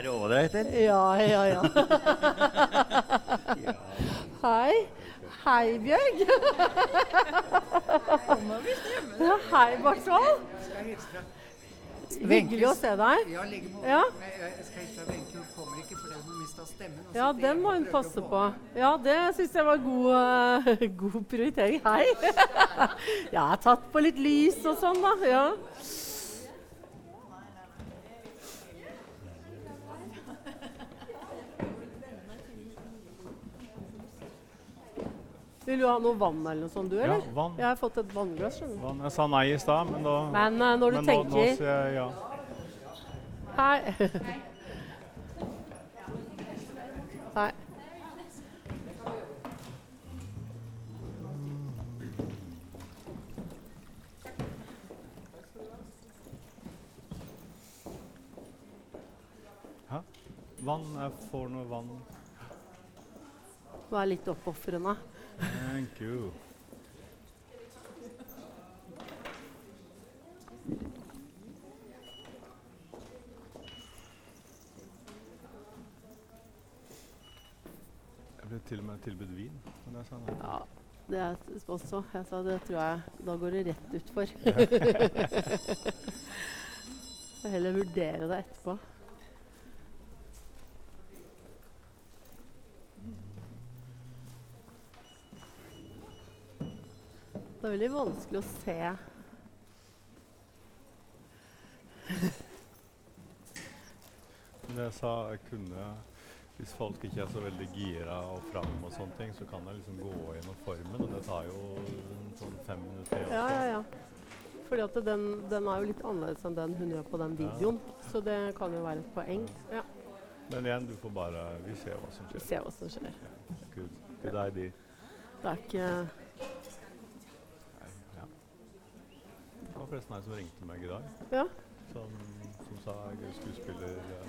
Er det ålreit, eller? Ja, ja, ja. Hei. Hei, Bjørg. Ja, hei, Bartvold. Hyggelig å se deg. Ja, like måte. Ja. Jeg, skal hilse Wenche. Hun kommer ikke fordi hun mista stemmen. Ja, den må hun passe på. Ja, det syns jeg var god, eh, god prioritering. Hei. Jeg har tatt på litt lys og sånn, da. Ja. Vil du ha noe vann eller noe sånt, du, eller? Ja, vann. Jeg har fått et vannglass, skjønner du. Vann. Jeg sa nei i stad, men da Men uh, når du men nå, nå sier jeg ja. Hei. Hei. Hæ? Vann. Jeg får noe vann. Vær litt oppofrende. Thank you. Jeg ble til og med tilbudt vin. Men jeg sa nei. Ja, det er s- også. Jeg sa det tror jeg Da går det rett utfor. Jeg heller vurdere det etterpå. Det er veldig vanskelig å se Men jeg sa jeg kunne Hvis folk ikke er så veldig gira og fram og sånne ting, så kan jeg liksom gå gjennom formen, og det tar jo sånn fem minutter. Ja, ja, ja. Fordi at den, den er jo litt annerledes enn den hun gjør på den videoen. Så det kan jo være et poeng. Ja, Men igjen, du får bare Vi ser hva som Vi ser hva som skjer. Good, good idea. Det er ikke Nei, ja. Det var forresten ei som ringte meg i dag, Ja. som, som sa jeg er skuespiller. eh,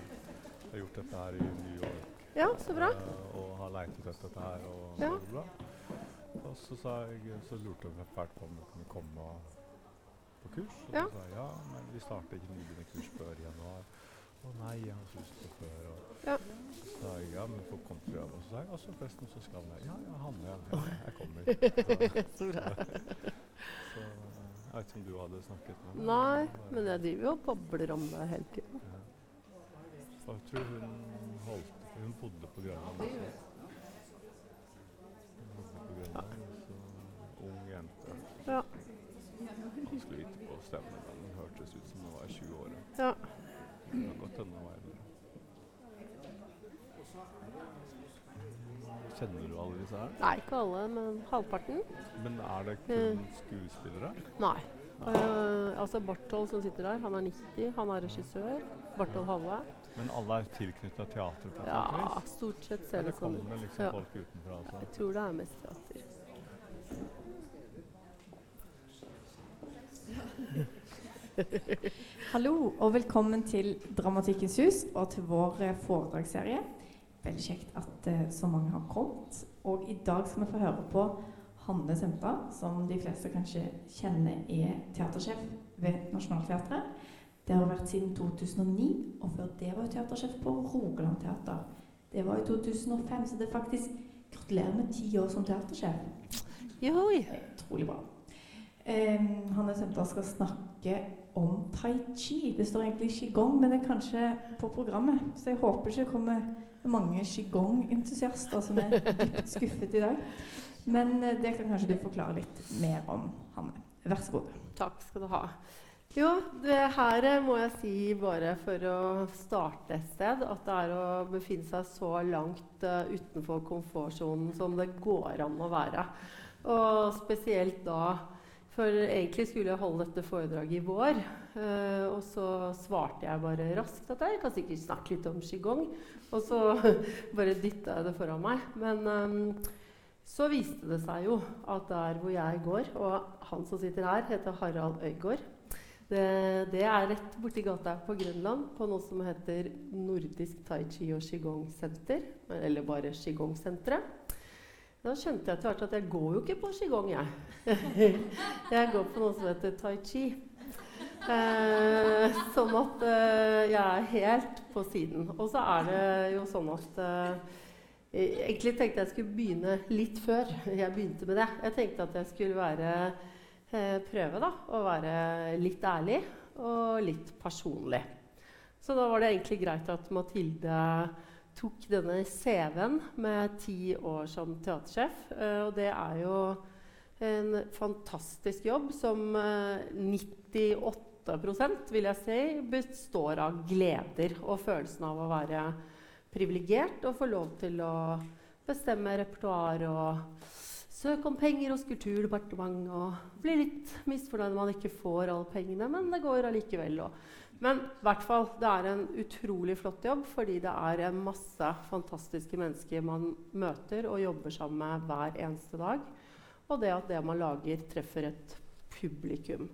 har gjort dette her i New York Ja, så bra. eh, og har leit etter dette her. Og, Ja. bla, bla, og så, sa jeg, så lurte jeg fælt på om jeg kunne komme på kurs. Og Ja. så sa jeg ja, men vi starter ikke nybegynnerkurs før i januar. Å nei, jeg har så lyst på før. Og Ja. så sa jeg ja, men folk kommer til å prøve. Og så sa jeg også forresten så skal jeg. Ja, ja, Hanne, ja, ja, jeg kommer. Så, Så bra. Jeg vet ikke om du hadde snakket med henne? Nei, men jeg driver jo og babler om det hele tiden. ja. Jeg tror hun holdt Hun bodde på Grønland. Hun bodde på Grønland, så ung jente. Ja. Vanskelig å vite på stemmen, men hun hørtes ut som hun var i 20-åra. Ja. Det kan godt hende hun var eldre. Kjenner du alle disse her? Nei, ikke alle, men halvparten. Men er det kun skuespillere? Nei. Uh, altså Barthold som sitter der, han er 90, han er regissør. Barthold Halle. Men alle er tilknytta teatret Ja, stort sett ser det sånn kommer ut. liksom Ja. folk utenfra? Altså? Jeg tror det er mest teater. Hallo og velkommen til Dramatikkens hus og til vår eh, foredragsserie. Veldig kjekt at uh, så mange har kommet. Og i dag skal vi få høre på Hanne Semta, som de fleste kanskje kjenner er teatersjef ved Nationaltheatret. Det har hun vært siden 2009, og før det var hun teatersjef på Rogaland Teater. Det var i 2005, så det er faktisk Gratulerer med ti år som teatersjef. Johoi. Utrolig bra. Um, Hanne Semta skal snakke om tai chi. Det står egentlig qigong, men det er kanskje på programmet. Så jeg håper ikke det kommer mange qigong-entusiaster som er dypt skuffet i dag. Men eh, det kan kanskje du forklare litt mer om, Hanne. Vær så god. Takk skal du ha. Jo, det her eh, må jeg si bare for å starte et sted, at det er å befinne seg så langt uh, utenfor komfortsonen som det går an å være. Og spesielt da For egentlig skulle jeg holde dette foredraget i vår. eh, og så svarte jeg bare raskt at jeg kan sikkert snakke litt om qigong. Og så bare dytta jeg det foran meg. Men eh, så viste det seg jo at der hvor jeg går, og han som sitter her, heter Harald Øygård. Det, det er rett borti gata på Grønland, på noe som heter Nordisk Tai Chi og Qigong Senter. Eller bare Qigong-senteret. Da skjønte jeg etter hvert at jeg går jo ikke på qigong, jeg. jeg går på noe som heter tai chi. Eh, sånn at eh, jeg er helt på siden. Og så er det jo sånn at eh, Egentlig tenkte jeg skulle begynne litt før jeg begynte med det. Jeg tenkte at jeg skulle være, eh, prøve da, å være litt ærlig og litt personlig. Så da var det egentlig greit at Mathilde tok denne CV-en med ti år som teatersjef. Eh, og det er jo en fantastisk jobb som eh, 98% vil jeg si, består av gleder og følelsen av å være privilegert og få lov til å bestemme repertoar og søke om penger hos Kulturdepartementet og bli litt misfornøyd når man ikke får alle pengene, men det går allikevel. Men i hvert fall, det er en utrolig flott jobb fordi det er en masse fantastiske mennesker man møter og jobber sammen med hver eneste dag. Og det at det man lager, treffer et publikum.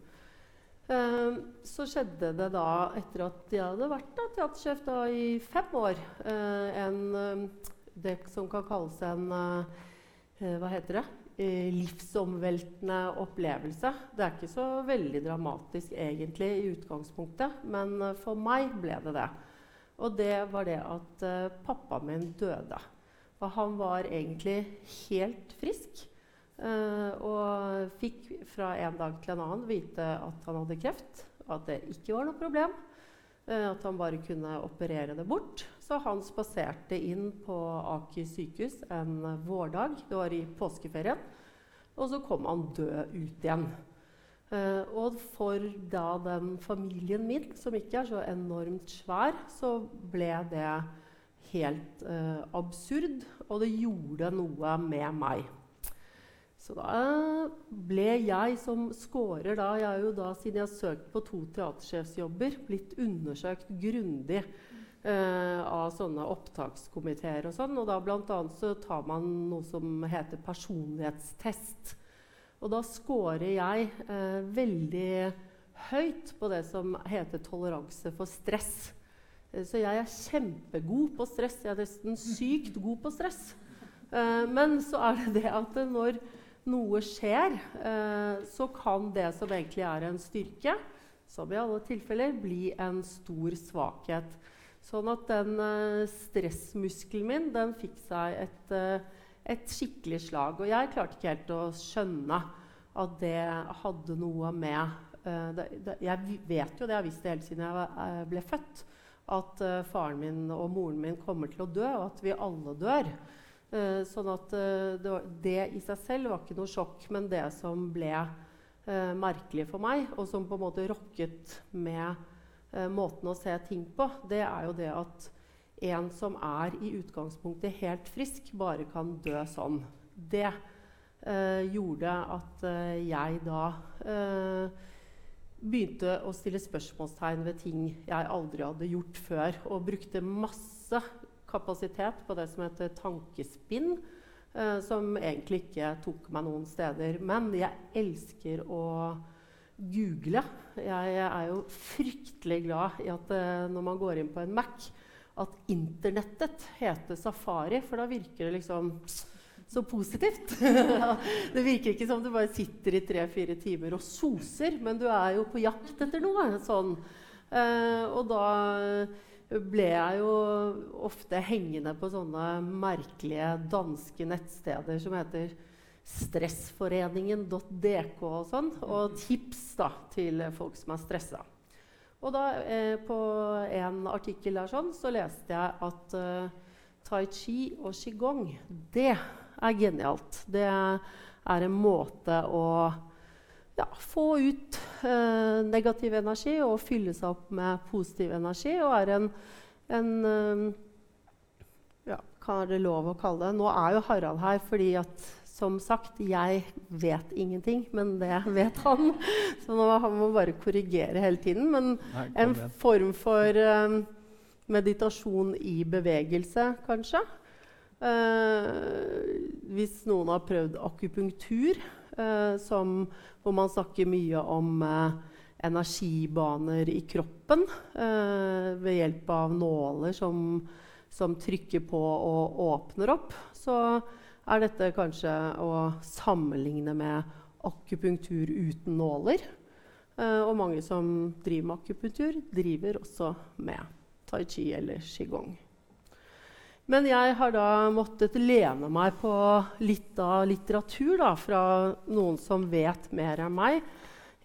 Uh, så skjedde det da, etter at jeg hadde vært da, teatersjef da, i fem år, uh, en, uh, det som kan kalles en Hva heter det? Livsomveltende opplevelse. Det er ikke så veldig dramatisk egentlig i utgangspunktet, men for meg ble det det. Og det var det at pappaen min døde. Og han var egentlig helt frisk. Uh, og fikk fra en dag til en annen vite at han hadde kreft. At det ikke var noe problem. Uh, at han bare kunne operere det bort. Så han spaserte inn på Aker sykehus en vårdag. Det var i påskeferien. Og så kom han død ut igjen. Uh, og for da den familien min, som ikke er så enormt svær, så ble det helt absurd. Og det gjorde noe med meg. Så da ble jeg som scorer da, Jeg er jo da, siden jeg har søkt på to teatersjefsjobber, blitt undersøkt grundig eh, av sånne opptakskomiteer og sånn. Og da annet så tar man noe som heter personlighetstest. Og da scorer jeg eh, veldig høyt på det som heter toleranse for stress. Eh, så jeg er kjempegod på stress. Jeg er nesten sykt god på stress. Eh, men så er det det at når noe skjer, eh, så kan det som egentlig er en styrke, som i alle tilfeller, bli en stor svakhet. Sånn at den eh, stressmuskelen min den fikk seg et, eh, et, skikkelig slag. Og jeg klarte ikke helt å skjønne at det hadde noe med Jeg vet jo det, jeg har visst det hele siden jeg ble født, at faren min og moren min kommer til å dø, og at vi alle dør. Uh, sånn at uh, det, var, det, i seg selv var ikke noe sjokk, men det som ble uh, merkelig for meg, og som på en måte rokket med måten å se ting på, det er jo det at en som er i utgangspunktet helt frisk, bare kan dø sånn. Det gjorde at jeg da begynte å stille spørsmålstegn ved ting jeg aldri hadde gjort før, og brukte masse kapasitet på det som heter tankespinn, eh, som egentlig ikke tok meg noen steder. Men jeg elsker å google. Jeg er jo fryktelig glad i at eh, når man går inn på en Mac, at internettet heter Safari, for da virker det liksom så positivt. det virker ikke som du bare sitter i tre-fire timer og soser, men du er jo på jakt etter noe. sånn. Eh, og da ble jeg jo ofte hengende på sånne merkelige danske nettsteder som heter stressforeningen.dk og sånn, og tips da, til folk som er stressa. Og da, eh, på en artikkel der sånn, så leste jeg at eh, tai chi og qigong, det er genialt. Det er en måte å ja, få ut eh, negativ energi og fylle seg opp med positiv energi. Og er en, en eh, ja, Hva er det lov å kalle det? Nå er jo Harald her fordi at som sagt, jeg vet ingenting, men det vet han. Så nå han må bare korrigere hele tiden. Men Nei, en form for eh, meditasjon i bevegelse, kanskje. Uh, hvis noen har prøvd akupunktur, som hvor man snakker mye om eh, energibaner i kroppen eh, ved hjelp av nåler som, som, trykker på og åpner opp, så er dette kanskje å sammenligne med akupunktur uten nåler. Eh, og mange som driver med akupunktur, driver også med tai chi eller qigong. Men jeg har da måttet lene meg på litt av litteratur da, fra noen som vet mer enn meg.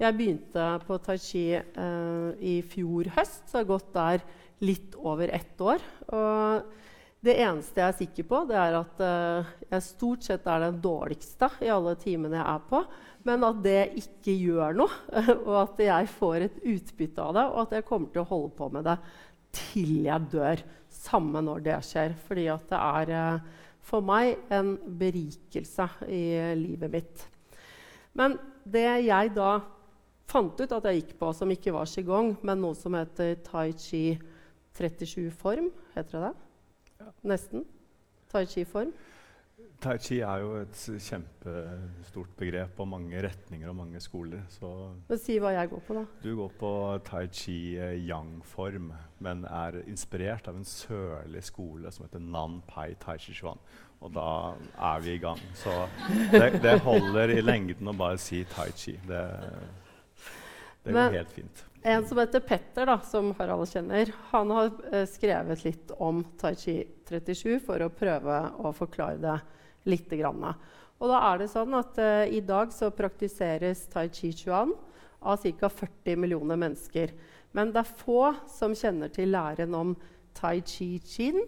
Jeg begynte på tai chi eh, i fjor høst, så jeg har gått der litt over ett år. Og det eneste jeg er sikker på, det er at eh, jeg stort sett er den dårligste i alle timene jeg er på. Men at det ikke gjør noe, og at jeg får et utbytte av det, og at jeg kommer til å holde på med det til jeg dør. Samme når det skjer. Fordi at det er eh, for meg en berikelse i livet mitt. Men det jeg da fant ut at jeg gikk på, som ikke var qigong, men noe som heter tai chi 37 form, heter det det? Ja. Nesten. Tai chi-form. Tai chi er jo et kjempestort begrep og mange retninger og mange skoler. Så Men Si hva jeg går på, da. Du går på tai chi eh, yang-form, men er inspirert av en sørlig skole som heter Nan Pai Tai Chi Chuan. Og da er vi i gang. Så det, det holder i lengden å bare si tai chi. Det, det går helt fint. En som heter Petter, da, som Harald kjenner, han har eh, skrevet litt om tai chi 37 for å prøve å forklare det lite grann. Og da er det sånn at uh, I dag så praktiseres tai chi chuan av ca. 40 millioner mennesker. Men det er få som kjenner til læren om tai chi chin.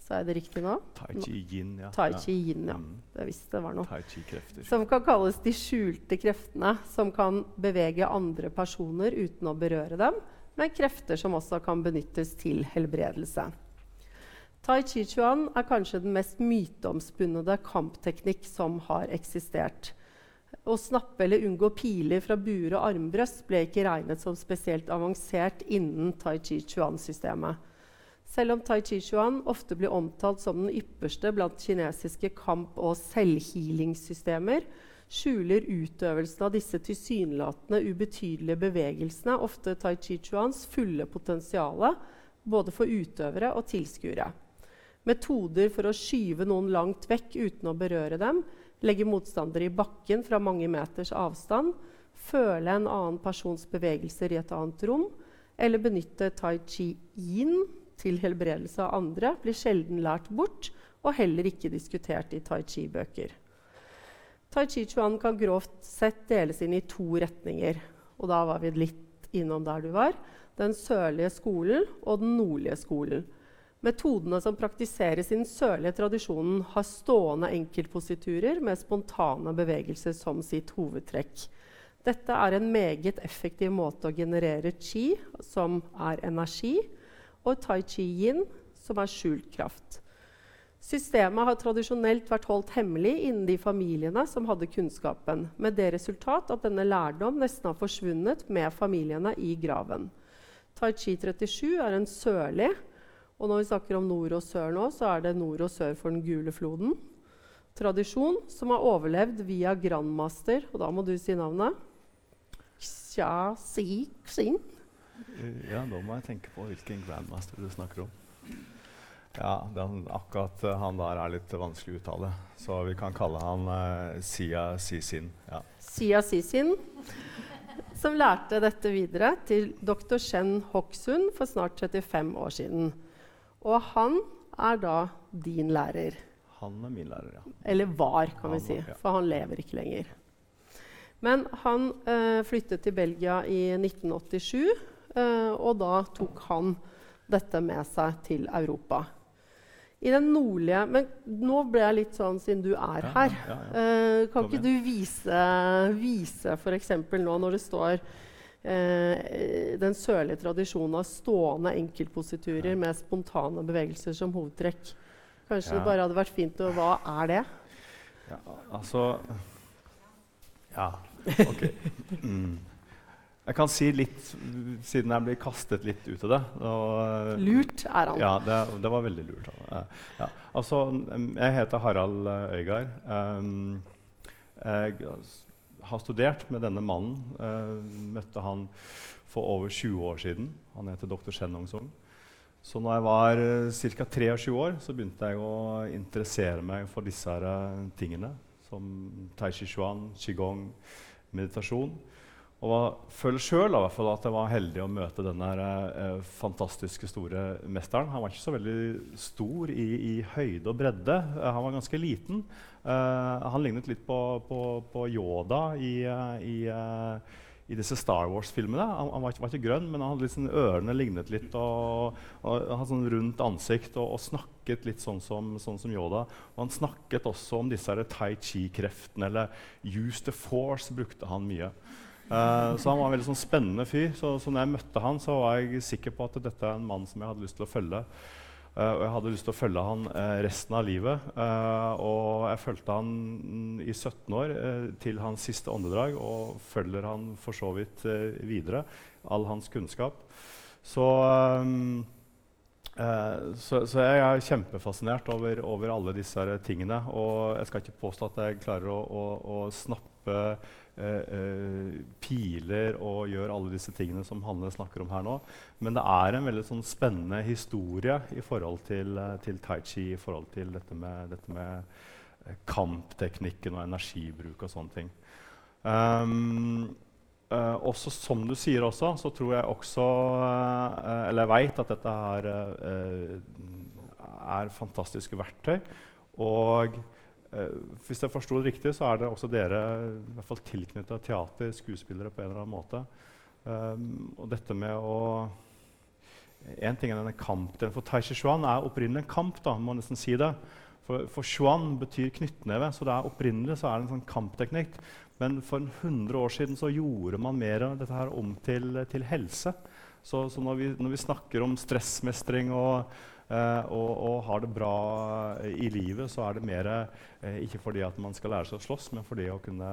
Sa jeg det riktig nå? Tai chi yin, ja. Tai chi yin, ja. Jeg Det visste det var noe. Tai chi krefter. Som kan kalles de skjulte kreftene, som kan bevege andre personer uten å berøre dem, men krefter som også kan benyttes til helbredelse. Tai chi chuan er kanskje den mest myteomspunnede kampteknikk som har eksistert. Å snappe eller unngå piler fra buer og armbrøst ble ikke regnet som spesielt avansert innen tai chi chuan-systemet. Selv om tai chi chuan ofte blir omtalt som den ypperste blant kinesiske kamp- og selvhealingssystemer, skjuler utøvelsen av disse tilsynelatende ubetydelige bevegelsene ofte tai chi chuans fulle potensial både for utøvere og tilskuere. Metoder for å skyve noen langt vekk uten å berøre dem, legge motstandere i bakken fra mange meters avstand, føle en annen persons bevegelser i et annet rom, eller benytte tai chi yin til helbredelse av andre, blir sjelden lært bort og heller ikke diskutert i tai chi-bøker. Tai chi chuan kan grovt sett deles inn i to retninger. Og da var vi litt innom der du var. Den sørlige skolen og den nordlige skolen. Metodene som praktiseres i den sørlige tradisjonen, har stående enkeltpositurer med spontane bevegelser som sitt hovedtrekk. Dette er en meget effektiv måte å generere chi, som er energi, og tai chi yin, som er skjult kraft. Systemet har tradisjonelt vært holdt hemmelig innen de familiene som hadde kunnskapen, med det resultat at denne lærdom nesten har forsvunnet med familiene i graven. Tai chi 37 er en sørlig og når vi snakker om nord og sør nå, så er det nord og sør for den gule floden. Tradisjon som har overlevd via grandmaster, og da må du si navnet. Xia Si Xin. Ja, nå må jeg tenke på hvilken grandmaster du snakker om. Ja, den, akkurat uh, han der er litt vanskelig å uttale, så vi kan kalle han uh, Sia Sisin. Ja. Sia Sisin, som lærte dette videre til dr. Shen Hoksun for snart 35 år siden. Og han er da din lærer. Han er min lærer, ja. Eller var, kan han, vi si. Ja. For han lever ikke lenger. Men han eh, flyttet til Belgia i 1987, eh, og da tok han dette med seg til Europa. I den nordlige Men nå ble jeg litt sånn, siden du er her ja, eh, Kan ikke du vise, vise f.eks. nå når det står eh, den sørlige tradisjonen av stående enkeltpositurer med spontane bevegelser som hovedtrekk. Kanskje ja. det bare hadde vært fint å Hva er det? Ja, altså Ja, OK. Mm. Jeg kan si litt, siden jeg blir kastet litt ut av det. Og, lurt er han. Ja, det, det var veldig lurt. Ja. Altså, jeg heter Harald Øygard. Um, jeg har studert med denne mannen. Uh, møtte han for over 20 år siden. Han heter dr. Shen Ong-song. Så når jeg var uh, ca. 23 år, så begynte jeg å interessere meg for disse her, uh, tingene. Som tai chi chuan, qigong, meditasjon. Og føler sjøl at jeg var heldig å møte denne eh, fantastiske store mesteren. Han var ikke så veldig stor i, i høyde og bredde. Eh, han var ganske liten. Eh, han lignet litt på, på, på Yoda i, eh, i, i, disse Star Wars-filmene. Han, han var, ikke, var, ikke, grønn, men han hadde liksom, ørene lignet litt. Og, og hadde sånn rundt ansikt og, og, snakket litt sånn som, sånn som Yoda. Og han snakket også om disse tai chi-kreftene, eller 'use the force' brukte han mye. Uh, så han var en veldig sånn spennende fyr. Så, så når jeg møtte han, så var jeg sikker på at dette er en mann som jeg hadde lyst til å følge. Uh, og jeg hadde lyst til å følge han uh, resten av livet. og jeg fulgte han i 17 år til hans siste åndedrag, og følger han for så vidt videre. All hans kunnskap. Så, um, så, så, jeg er kjempefascinert over, over, alle disse tingene. Og jeg skal ikke påstå at jeg klarer å, å, å snappe Eh, eh, piler og gjør alle disse tingene som Hanne snakker om her nå. Men det er en veldig sånn, spennende historie i forhold til, eh, til tai chi, i forhold til dette med, dette med kampteknikken og energibruk og sånne ting. Um, uh, også som du sier også, så tror jeg også uh, Eller jeg veit at dette her uh, er fantastiske verktøy. Og Eh, hvis jeg forsto det riktig, så er det også dere i hvert fall tilknytta teater, skuespillere, på en eller annen måte. Um, og dette med å En ting er denne kampen. For Tai Chi Chuan er opprinnelig en kamp. da, må nesten si det. For, for Chuan betyr knyttneve, så det er opprinnelig så er det en sånn kampteknikk. Men for 100 år siden så gjorde man mer av dette her om til, til helse. Så, så når, vi, når, vi, snakker om stressmestring og og, og, har det bra uh, i livet, så er det mer uh, ikke fordi at man skal lære seg å slåss, men fordi å kunne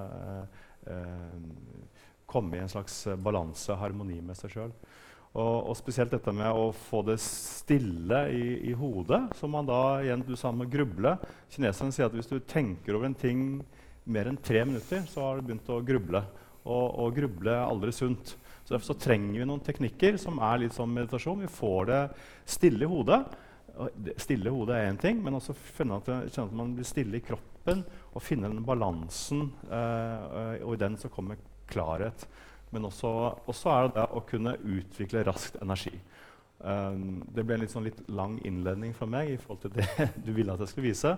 komme i en slags balanse, harmoni med seg sjøl. Og, og, spesielt dette med å få det stille i, i hodet, som man da igjen du sa med gruble. Kineserne sier at hvis du tenker over en ting mer enn tre minutter, så har du begynt å gruble. Og, og gruble er aldri sunt. Så Derfor så trenger vi noen teknikker som er litt som meditasjon. Vi får det stille i hodet. Stille hodet er én ting, men også kjenne at, at, man blir stille i kroppen og finne den balansen. Eh, og i den så kommer klarhet. Men også, også, er det å kunne utvikle raskt energi. Um, det ble en litt, sånn litt lang innledning fra meg i forhold til det du ville at jeg skulle vise.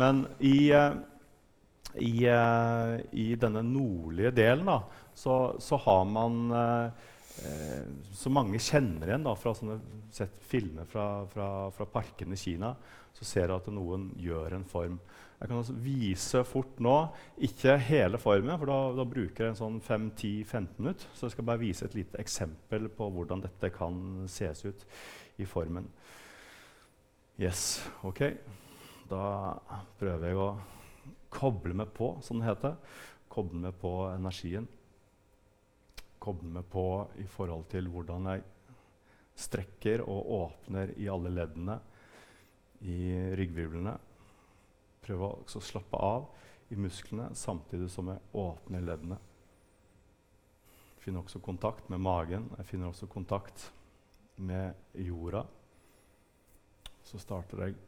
Men i, uh, i, uh, i denne nordlige delen da, så, så har man eh, så mange kjenner igjen da, fra sånne sett filmer fra, fra, fra parkene i Kina. Så ser du at noen gjør en form. Jeg kan også vise fort nå, ikke hele formen, for da, da bruker jeg en sånn 5-10-15 minutter. Så jeg skal bare vise et lite eksempel på hvordan dette kan ses ut i formen. Yes, ok. Da prøver jeg å koble meg på, som det heter. Koble meg på energien koble meg på i forhold til hvordan jeg strekker og åpner i alle leddene i ryggvirvlene. Prøve å slappe av i musklene samtidig som jeg åpner leddene. Jeg finner også kontakt med magen. Jeg finner også kontakt med jorda. Så starter jeg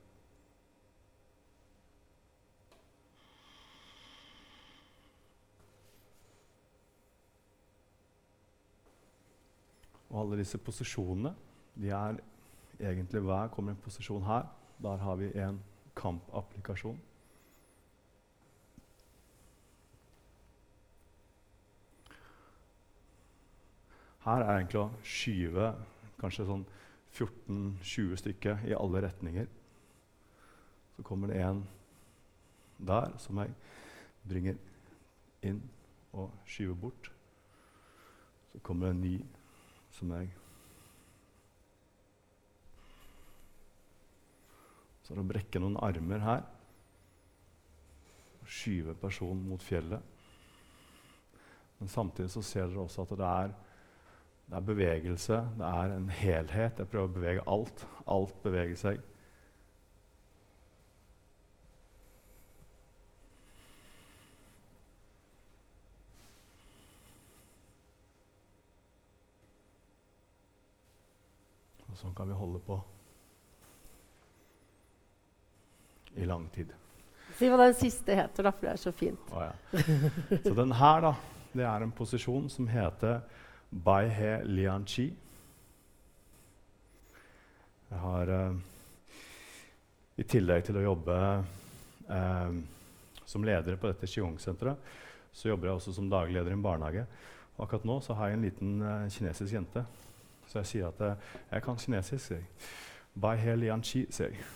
Og alle disse posisjonene de er egentlig hver kommer en posisjon her. Der har vi en kampapplikasjon. Her er egentlig å skyve kanskje sånn 14-20 stykker i alle retninger. Så kommer det en der som jeg bringer inn og skyver bort. Så kommer det en ny som meg. Så er det å brekke noen armer her. og Skyve personen mot fjellet. Men samtidig så ser dere også at det er, det er bevegelse, det er en helhet. Jeg prøver å bevege alt. Alt beveger seg. Sånn kan vi holde på i lang tid. Si hva den siste heter, da, for det er så fint. Oh, ja. Så den her, da, det er en posisjon som heter Bai He Lian Chi. Jeg har eh, I tillegg til å jobbe eh, som leder på dette Qiong-senteret, så jobber jeg også som daglig leder i en barnehage. Og akkurat nå så har jeg en liten eh, kinesisk jente. Så jeg sier at jeg, jeg kan kinesisk. sier jeg. Bai He Lian Chi, sier jeg.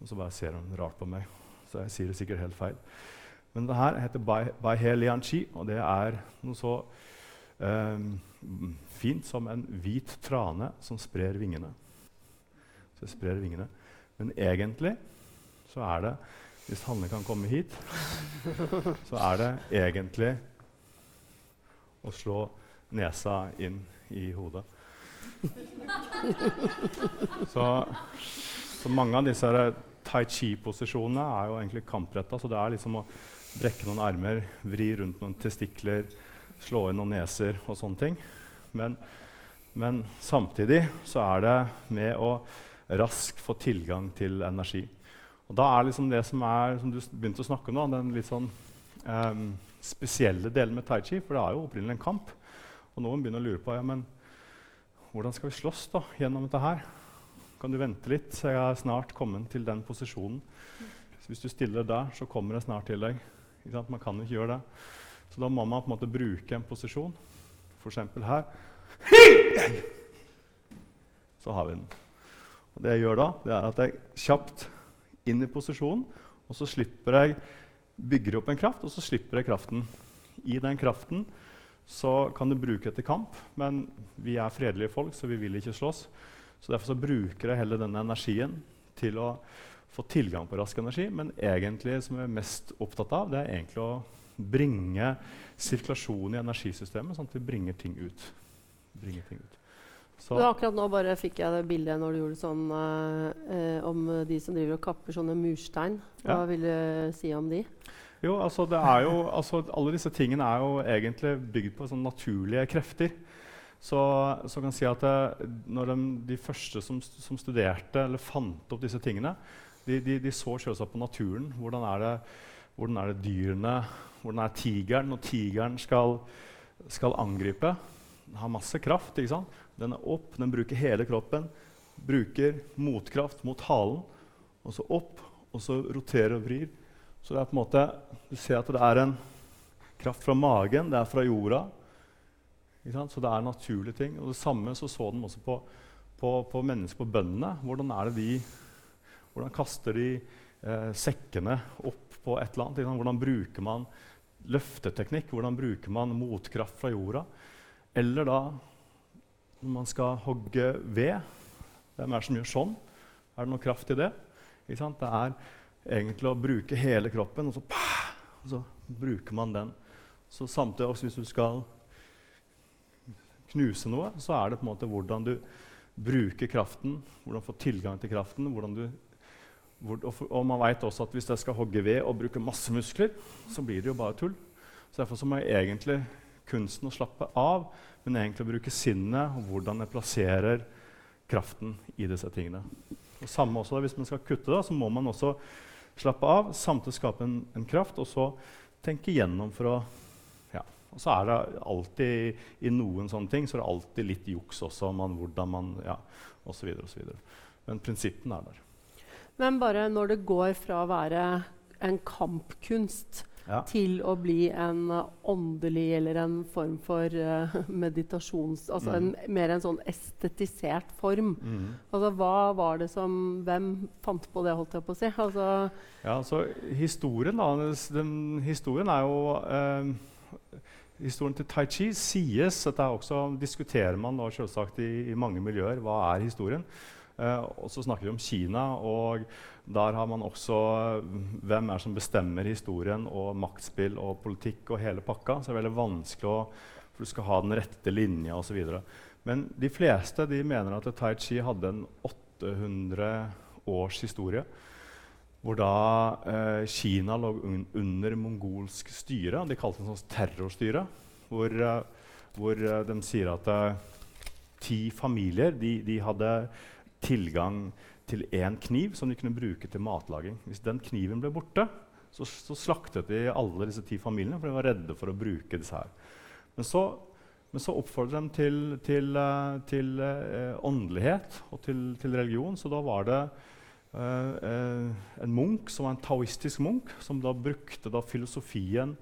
Og så bare ser hun rart på meg. Så jeg sier det sikkert helt feil. Men det her heter Bai, bai He Lian Chi, og det er noe så eh, fint som en hvit trane som sprer vingene. Så jeg sprer vingene. Men egentlig så er det Hvis Hanne kan komme hit, så er det egentlig å slå nesa inn i hodet. Så, så mange av disse tai chi-posisjonene er jo egentlig kampretta. Så det er liksom å brekke noen armer, vri rundt noen testikler, slå inn noen neser og sånne ting. Men, men samtidig så er det med å raskt få tilgang til energi. Og da er liksom det som er, som du begynte å snakke om, da, den litt sånn um, spesielle delen med tai chi, for det er jo opprinnelig en kamp. Og noen begynner å lure på ja, men hvordan skal vi slåss da, gjennom dette her. Kan du vente litt, jeg er snart kommet til den posisjonen. Så hvis du stiller der, så kommer jeg snart til deg. Man kan ikke gjøre det. Så da må man på en måte bruke en posisjon. F.eks. her. Så har vi den. Og det jeg gjør da, det er at jeg kjapt inn i posisjonen, og så slipper jeg bygger opp en kraft, og så slipper jeg kraften. I den kraften så kan du bruke det til kamp, men vi er fredelige folk, så vi vil ikke slåss. Så Derfor så bruker jeg heller denne energien til å få tilgang på rask energi. Men egentlig som jeg er mest opptatt av, det er egentlig å bringe sirkulasjon i energisystemet, sånn at vi bringer ting ut. Bringer ting ut. Så. akkurat nå bare fikk jeg det bildet når du gjorde sånn eh, om de som driver og kapper sånne murstein. Hva ja. vil du si om de? Jo, altså, jo, altså, Alle disse tingene er jo egentlig bygd på sånn naturlige krefter. Så, så kan si at det, eh, når de, de første som, som, studerte eller fant opp disse tingene, de, de, de så selvsagt på naturen. Hvordan er det, hvordan er det dyrene Hvordan er tigeren når tigeren skal, skal angripe? Den har masse kraft. ikke sant? Den er opp, den bruker hele kroppen. Bruker motkraft mot halen. Og så opp, og så roterer og vrir. Så det er på en måte, du ser at det er en kraft fra magen, det er fra jorda. Så det er naturlige ting. Og det samme så, så de også på, på, på mennesker, på bøndene. Hvordan er det de hvordan kaster de eh, sekkene opp på et eller annet? Hvordan bruker man løfteteknikk? Hvordan bruker man motkraft fra jorda? Eller da når man skal hogge ved. Hvem er det som gjør sånn? Er det noe kraft i det? Det er egentlig å bruke hele kroppen, og så, pah, og så bruker man den. Så samtidig også hvis du skal knuse noe, så er det på en måte hvordan du bruker kraften, hvordan du får tilgang til kraften. Du, hvor, og, og, man vet også at hvis jeg skal hogge ved og bruke masse muskler, så blir det jo bare tull. Så Derfor så må jeg egentlig kunsten å slappe av, men egentlig bruke sinnet og hvordan jeg plasserer kraften i disse tingene. Og samme også Hvis man skal kutte, da, så må man også slappe av, samtidig skape en, en kraft, og så tenke igjennom for å ja. Og så er det alltid i noen sånne ting så er det alltid litt juks også, om man, hvordan man ja, osv. Men prinsippene er der. Men bare når det går fra å være en kampkunst ja. til å bli en åndelig eller en form for uh, meditasjons... Altså mm. en, mer en sånn estetisert form. Mm. Altså hva var det som Hvem fant på det, holdt jeg på å si? Altså, ja, altså historien, da. Den, historien er jo uh, Historien til Tai Chi sies Dette også diskuterer man da selvsagt i, i mange miljøer. Hva er historien? Uh, og så snakker vi om Kina, og der har man også uh, hvem er som bestemmer historien, og maktspill og politikk og hele pakka. Så det er veldig vanskelig å For du skal ha den rette linja osv. Men de fleste de mener at Tai Chi hadde en 800 års historie. Hvor da eh, Kina lå un under mongolsk styre. De kalte det en sånn terrorstyre. Hvor, hvor de sier at ti familier de, de hadde tilgang til én kniv som de kunne bruke til matlaging. Hvis den kniven ble borte, så, så, slaktet de alle disse ti familiene, for de var redde for å bruke disse her. Men så, men så oppfordret de til, til, til, til uh, åndelighet og til, religion. Så da var det eh, en munk som var en taoistisk munk, som da brukte da filosofien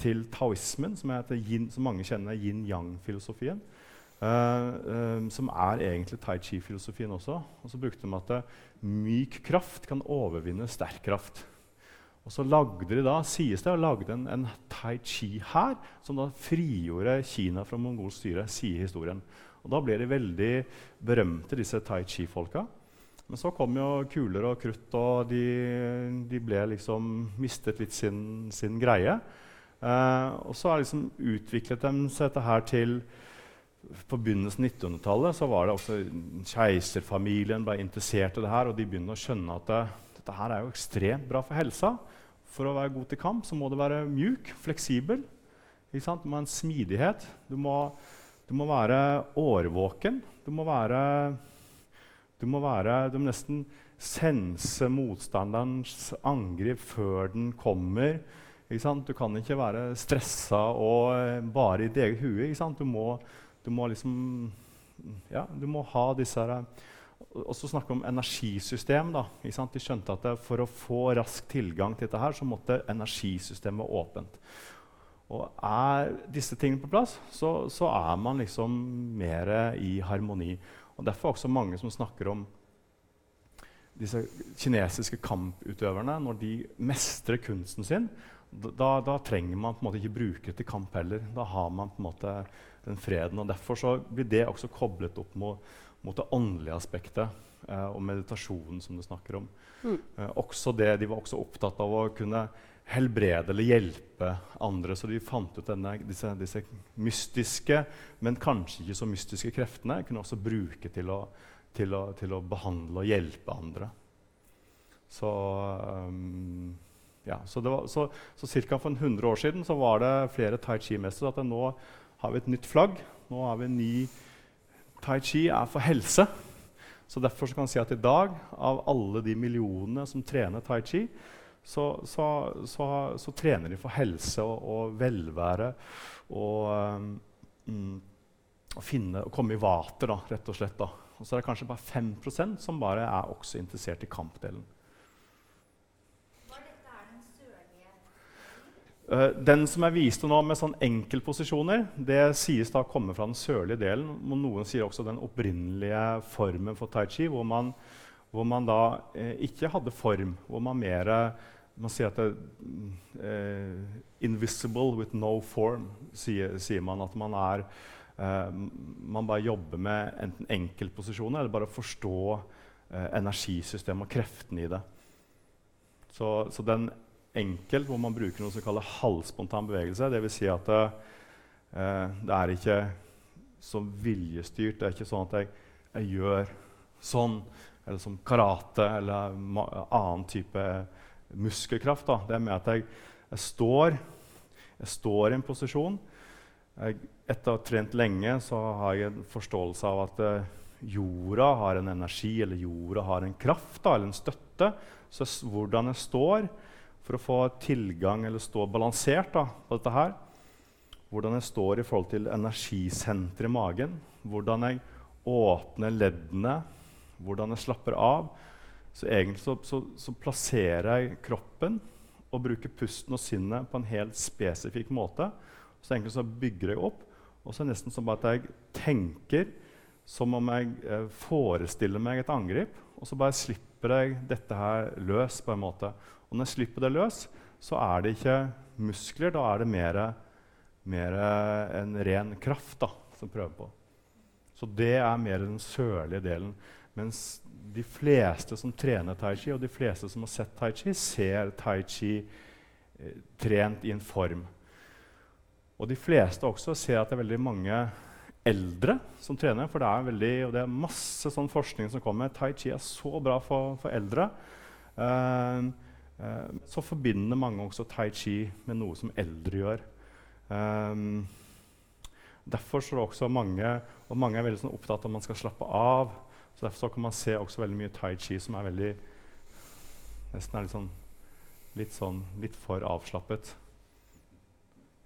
til taoismen, som, yin, som mange kjenner yin-yang-filosofien. Som er egentlig tai chi-filosofien også. Og så brukte de at myk kraft kan overvinne sterk kraft. Og så lagde de da, sies det, lagde en, en tai chi her, som da frigjorde Kina fra mongolsk styre, sier historien. Og Da ble de veldig berømte, disse tai chi-folka. Men så kom jo kuler og krutt, og de, de ble liksom mistet litt sin, sin greie. Uh, og så har liksom utviklet de seg dette her til På begynnelsen av 1900-tallet så var det også keiserfamilien ble interessert i det her, og de begynner å skjønne at det, dette her er jo ekstremt bra for helsa. For å være god til kamp så må du være mjuk, fleksibel. Ikke sant? Du må ha en smidighet. Du må, du må være årvåken. Du må være Du må, være, du må nesten sense motstanderens angrep før den kommer. Ikke sant? Du kan ikke være stressa og eh, bare i ditt eget hue. Du må, du må liksom Ja, du må ha disse her også snakke om energisystem. Da, De skjønte at for å få rask tilgang til dette her, så måtte energisystemet åpent. Og er disse tingene på plass, så, så er man liksom mer i harmoni. Og Derfor er også mange som snakker om disse kinesiske kamputøverne. Når de mestrer kunsten sin, da, da, trenger man på en måte ikke bruke til kamp heller. Da har man på en måte den freden. og Derfor så blir det også koblet opp mot mot det åndelige aspektet eh, og meditasjonen som du snakker om. Mm. Eh, også det, de var også opptatt av å kunne helbrede eller hjelpe andre. Så de fant ut denne, disse, disse, mystiske, men kanskje ikke så mystiske kreftene kunne også bruke til å, til å, til å behandle og hjelpe andre. Så um, ja, så, var, så, så ca. for 100 år siden så var det flere tai chi-mestere. At nå har vi et nytt flagg. Nå har vi en ny Tai chi er for helse. Så Derfor så kan man si at i dag, av alle de millionene som trener tai chi, så, så, så, så trener de for helse og, og velvære og um, å finne, å komme i vater, da, rett og slett. Da. Og så er det kanskje bare 5% som bare er også interessert i kampdelen. Den som er vist nå med sånn enkeltposisjoner, det sies da å komme fra den sørlige delen. Noen sier også den opprinnelige formen for tai chi, hvor man, hvor man da eh, ikke hadde form. Hvor man mer Man sier at det eh, 'invisible with no form', sier, sier, man. At man er eh, Man bare jobber med enten enkeltposisjoner eller bare forstå eh, energisystemet og kreftene i det. Så, så den enkelt, hvor man bruker noe som kalles halvspontan bevegelse. Dvs. Si at eh, det er ikke så viljestyrt. Det er ikke sånn at jeg, jeg gjør sånn, eller som karate eller annen type muskelkraft. Da. Det er med at jeg, jeg, står, jeg står i en posisjon. Jeg, etter å ha trent lenge så har jeg en forståelse av at eh, jorda har en energi, eller jorda har en kraft da, eller en støtte. Så hvordan jeg står, for å få tilgang eller stå balansert da, på dette her. Hvordan jeg står i forhold til energisenteret i magen. Hvordan jeg åpner leddene. Hvordan jeg slapper av. Så egentlig så, så, så plasserer jeg kroppen og bruker pusten og sinnet på en helt spesifikk måte. Så egentlig så bygger jeg opp, og så er det nesten som at jeg tenker som om jeg eh, forestiller meg et angrep, og så bare slipper jeg dette her løs på en måte. Og når jeg slipper det løs, så er det ikke muskler. Da er det mer, mer en ren kraft da, som prøver på. Så det er mer den sørlige delen. Mens de fleste som trener tai chi, og de fleste som har sett tai chi, ser tai chi eh, trent i en form. Og de fleste også ser at det er veldig mange eldre som trener. For det er, veldig, det er masse sånn forskning som kommer. Tai chi er så bra for, for eldre. Uh, uh, så forbinder mange også tai chi med noe som eldre gjør. Um, derfor er det også mange, og mange er veldig sånn opptatt av at man skal slappe av. så Derfor så kan man se også veldig mye tai chi som er veldig nesten er litt sånn litt, sånn, litt for avslappet.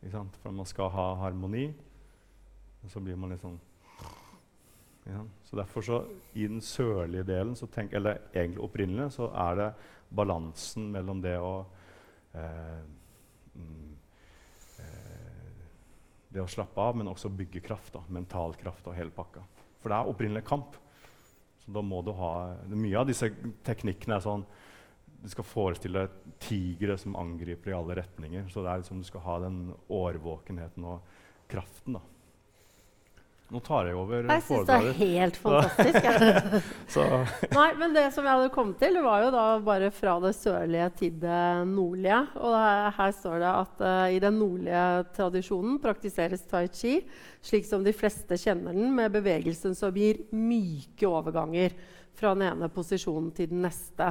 For man skal ha harmoni, og så blir man litt sånn ja. Så derfor så, I den sørlige delen, tenk, eller egentlig opprinnelig, så er det balansen mellom det å eh, mm, eh, Det å slappe av, men også bygge kraft. Da, mental kraft og hele pakka. For det er opprinnelig kamp. Så da må du ha Mye av disse teknikkene er sånn Du skal forestille tigre som angriper i alle retninger. Så det er liksom du skal ha den årvåkenheten og kraften. da. Nå tar jeg over Jeg syns det er helt fantastisk. Nei, men det som jeg hadde kommet til, var jo da bare fra det sørlige til det nordlige. Og her, her står det at uh, i den nordlige tradisjonen praktiseres tai chi slik som de fleste kjenner den, med bevegelsen som gir myke overganger fra den ene posisjonen til den neste.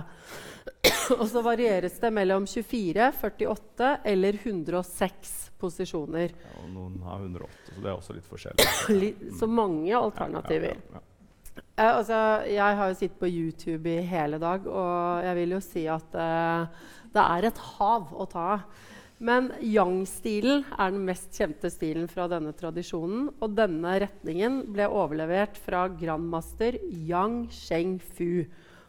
Og så varieres det mellom 24, 48 eller 106 posisjoner. Ja, og noen har 108, så det er også litt forskjellig. så mange alternativer. Ja, ja, eh, altså, jeg har jo sittet på YouTube i hele dag, og jeg vil jo si at eh, det er et hav å ta av. Men yang-stilen er den mest kjente stilen fra denne tradisjonen. Og denne retningen ble overlevert fra grandmaster Yang Sheng-fu.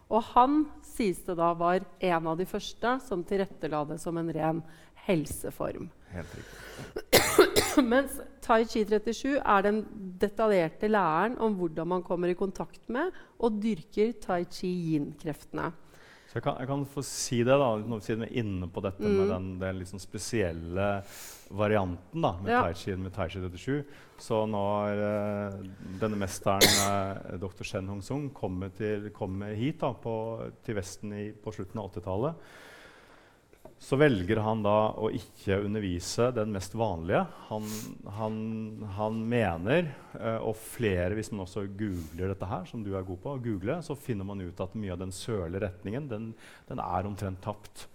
Og han sies det da var en av de første som tilrettela det som en ren helseform. Helt riktig. Mens Tai Chi 37 er den detaljerte læren om hvordan man kommer i kontakt med og dyrker tai chi yin-kreftene. Så jeg kan, jeg kan, få si det, da, siden vi er inne på dette mm. med den, den liksom spesielle varianten da, med, ja. tai chi, med Tai Chi 37. Så når uh, denne mesteren, uh, dr. Shen Hong-sung, kommer, kommer, hit da, på, til Vesten i, på slutten av 80-tallet så velger han da å ikke undervise den mest vanlige. Han, han, han mener, uh, og flere hvis man også googler dette her, som du er god på, google, så finner man ut at mye av den sørlige retningen den, den er omtrent tapt.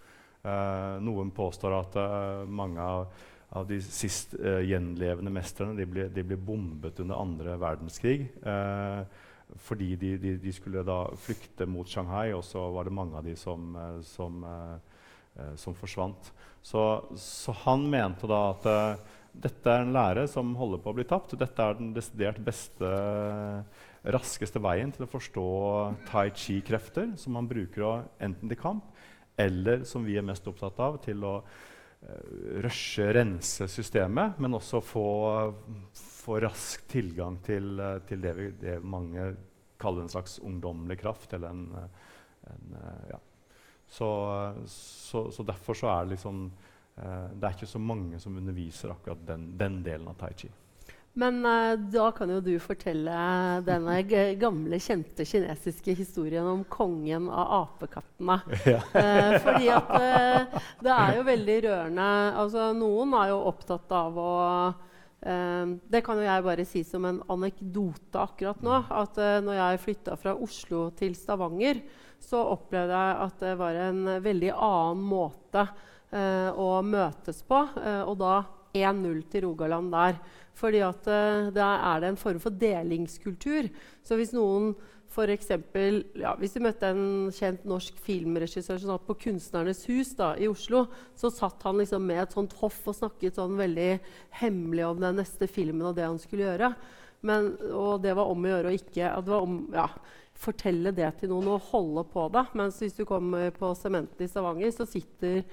Eh, noen påstår at eh, mange av, av, de sist gjenlevende mestrene de ble, de ble, bombet under andre verdenskrig. fordi de, de, de, skulle da flykte mot Shanghai, og så var det mange av de som, som eh, som forsvant. Så, så, han mente da at eh, dette er en lære som holder på å bli tapt. Dette er den desidert beste, raskeste veien til å forstå tai chi-krefter, som man bruker enten til kamp eller som vi er mest opptatt av, til å uh, rushe, rense systemet, men også få, få rask tilgang til, til det, vi, det, mange kaller en slags ungdommelig kraft, eller en, en ja, så, så, så, derfor så er det liksom eh, Det er ikke så mange som underviser akkurat den, den delen av tai chi. Men uh, da kan jo du fortelle denne gamle, kjente kinesiske historien om kongen av apekattene. Ja. uh, fordi at uh, det er jo veldig rørende altså, Noen er jo opptatt av å Det kan jo jeg bare si som en anekdote akkurat nå. At når jeg flytta fra Oslo til Stavanger, så opplevde jeg at det var en veldig annen måte eh, å møtes på. Eh, og da 1-0 til Rogaland der. Fordi at eh, er det en form for delingskultur. Så hvis noen eksempel, ja, Hvis du møtte en kjent norsk filmregissør som satt på Kunstnernes hus da, i Oslo, så satt han liksom med et sånt hoff og snakket sånn veldig hemmelig om den neste filmen og det han skulle gjøre. Men, og det var om å gjøre å ikke det var om, ja, fortelle det til noen og holde på det. Mens hvis du kommer på Sementen i Stavanger, så sitter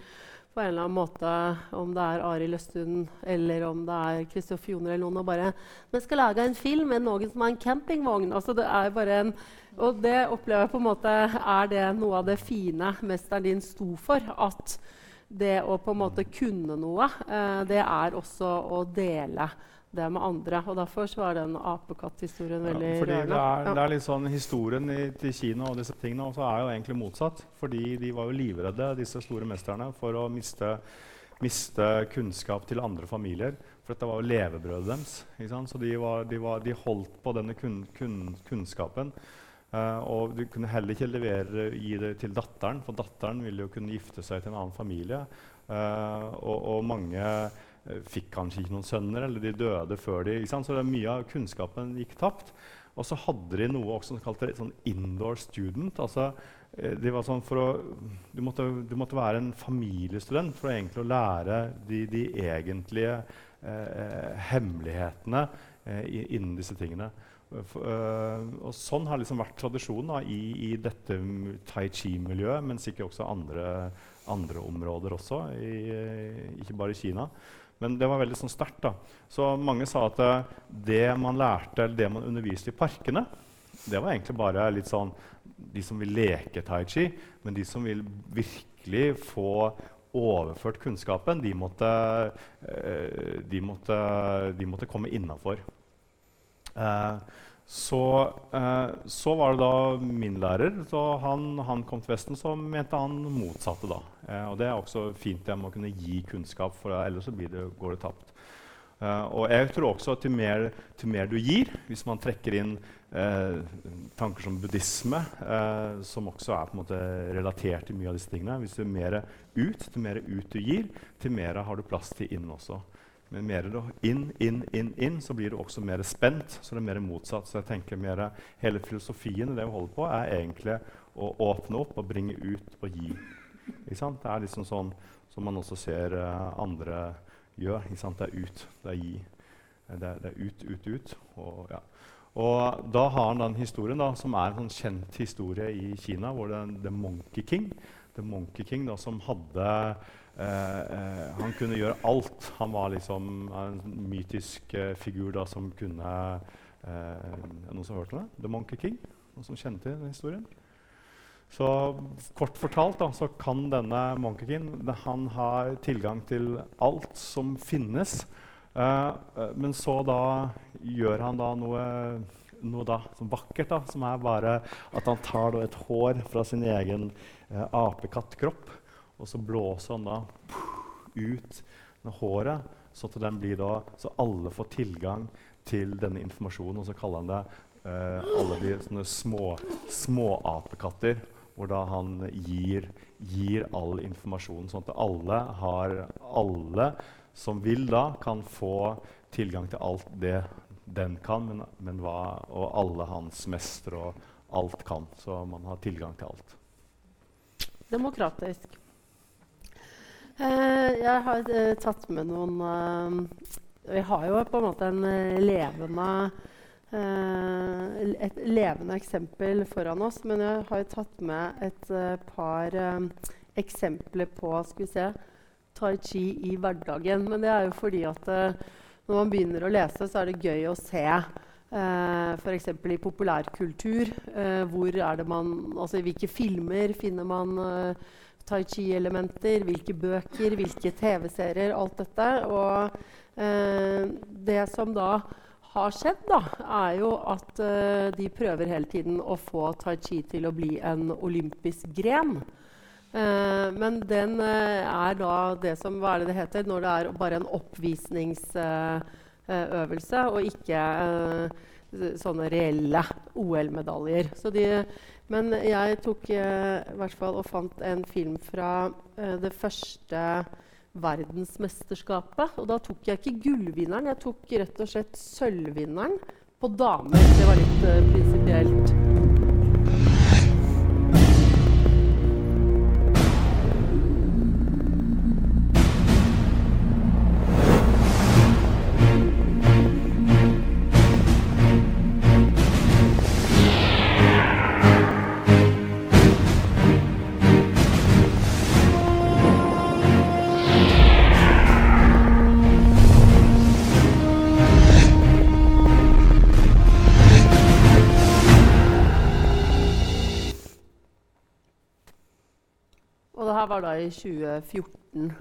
på en eller annen måte, om det er Arild Østund eller om det er Kristoffer Joner eller noen, og bare 'Vi skal lage en film med noen som har en campingvogn.' Altså, det er bare en, og det opplever jeg på en måte Er det noe av det fine mesteren din sto for? At det å på en måte kunne noe, eh, det er også å dele det med andre. Og Derfor så var den apekatthistorien veldig ja, rørende. Det er, ja. det er litt sånn Historien i, til Kina og disse tingene også er jo egentlig motsatt. Fordi de var jo livredde, disse store mesterne, for å miste, miste kunnskap til andre familier. For dette var jo levebrødet deres. Så de, var, de, var, de, holdt på denne kun, kun, kunnskapen. Uh, og de kunne heller ikke levere, gi det til datteren, for datteren ville jo kunne gifte seg til en annen familie. Uh, og, og mange fikk kanskje ikke noen sønner, eller de døde før de Så det mye av kunnskapen gikk tapt. Og så hadde de noe også som kalte sånn indoor student. altså de det var sånn for å, du, måtte, du måtte være en familiestudent for å egentlig å lære de, de egentlige eh, hemmelighetene eh, innen disse tingene. For, øh, og sånn har liksom vært tradisjonen da, i, i dette tai chi-miljøet, men sikkert også andre, andre områder også, i, eh, ikke bare i Kina. Men det var veldig sånn sterkt. da. Så mange sa at eh, det man lærte, eller det man underviste i parkene, det var egentlig bare litt sånn de som vil leke tai chi, men de som vil virkelig få overført kunnskapen, de måtte, eh, de måtte, de måtte komme innafor. Eh, så, eh, så var det da min lærer. Så han, han kom til Vesten, så mente han motsatte. da. Eh, og det er også fint det med å kunne gi kunnskap, for ellers så det, går det tapt. Eh, og jeg tror også at til mer, mer du gir, hvis man trekker inn eh, tanker som buddhisme, eh, som også er på en måte relatert til mye av disse tingene Hvis det er mer ut, til mer ut du gir, til mer har du plass til inn også. Men mer du inn, inn, inn, inn, så blir du også mer spent. Så det er mer motsatt. Så jeg tenker mer, Hele filosofien i det vi holder på, er egentlig å åpne opp og bringe ut og gi. Ikke sant? Det er liksom sånn som man også ser eh, andre gjør. Ikke sant? Det er ut, det er gi. Det er, det er ut, ut, ut. Og, ja. og da har han den historien, da, som er en sånn kjent historie i Kina, hvor det er The Monkey King. The Monkey King da, som hadde han kunne gjøre alt. Han var liksom en mytisk eh, figur da, som kunne eh, noen som har hørt om det? The Monkey King? Noen som kjente den historien? Så kort fortalt da, så kan denne Monkey det- han har tilgang til alt som finnes. Eh, eh, men så da gjør han da noe, noe da, som vakkert, da, som er bare at han tar da, et hår fra sin egen eh, apekattkropp. Og så blåser han da ut med håret, så, blir da, så alle får tilgang til denne informasjonen. Og så kaller han det eh, alle de sånne små, småapekatter, hvor da han gir, gir all informasjon, sånn at alle, har, alle som vil da, kan få tilgang til alt det den kan, men, men hva, og alle hans mestere og alt kan. Så man har tilgang til alt. Demokratisk. Eh, jeg har eh, tatt med noen eh, Vi har jo på en måte en levende et levende eksempel foran oss, men jeg har jo tatt med et par eksempler på skal vi se, tai chi i hverdagen. Men det er jo fordi at når man begynner å lese, så er det gøy å se Uh, F.eks. i populærkultur. Uh, altså I hvilke filmer finner man eh, tai chi-elementer? Hvilke bøker, hvilke TV-serier? Alt dette. Og eh, det som da har skjedd, da, er jo at eh, de prøver hele tiden å få tai chi til å bli en olympisk gren. Eh, men den eh, er da det som Hva er det det heter når det er bare en oppvisningsøvelse, og ikke eh, sånne reelle OL-medaljer. Så de- Men jeg tok eh, hvert fall og fant en film fra eh, det første verdensmesterskapet. Og da tok jeg ikke gullvinneren, jeg tok rett og slett sølvvinneren på damer. Det var litt eh, prinsipielt. Det her var da i 2014.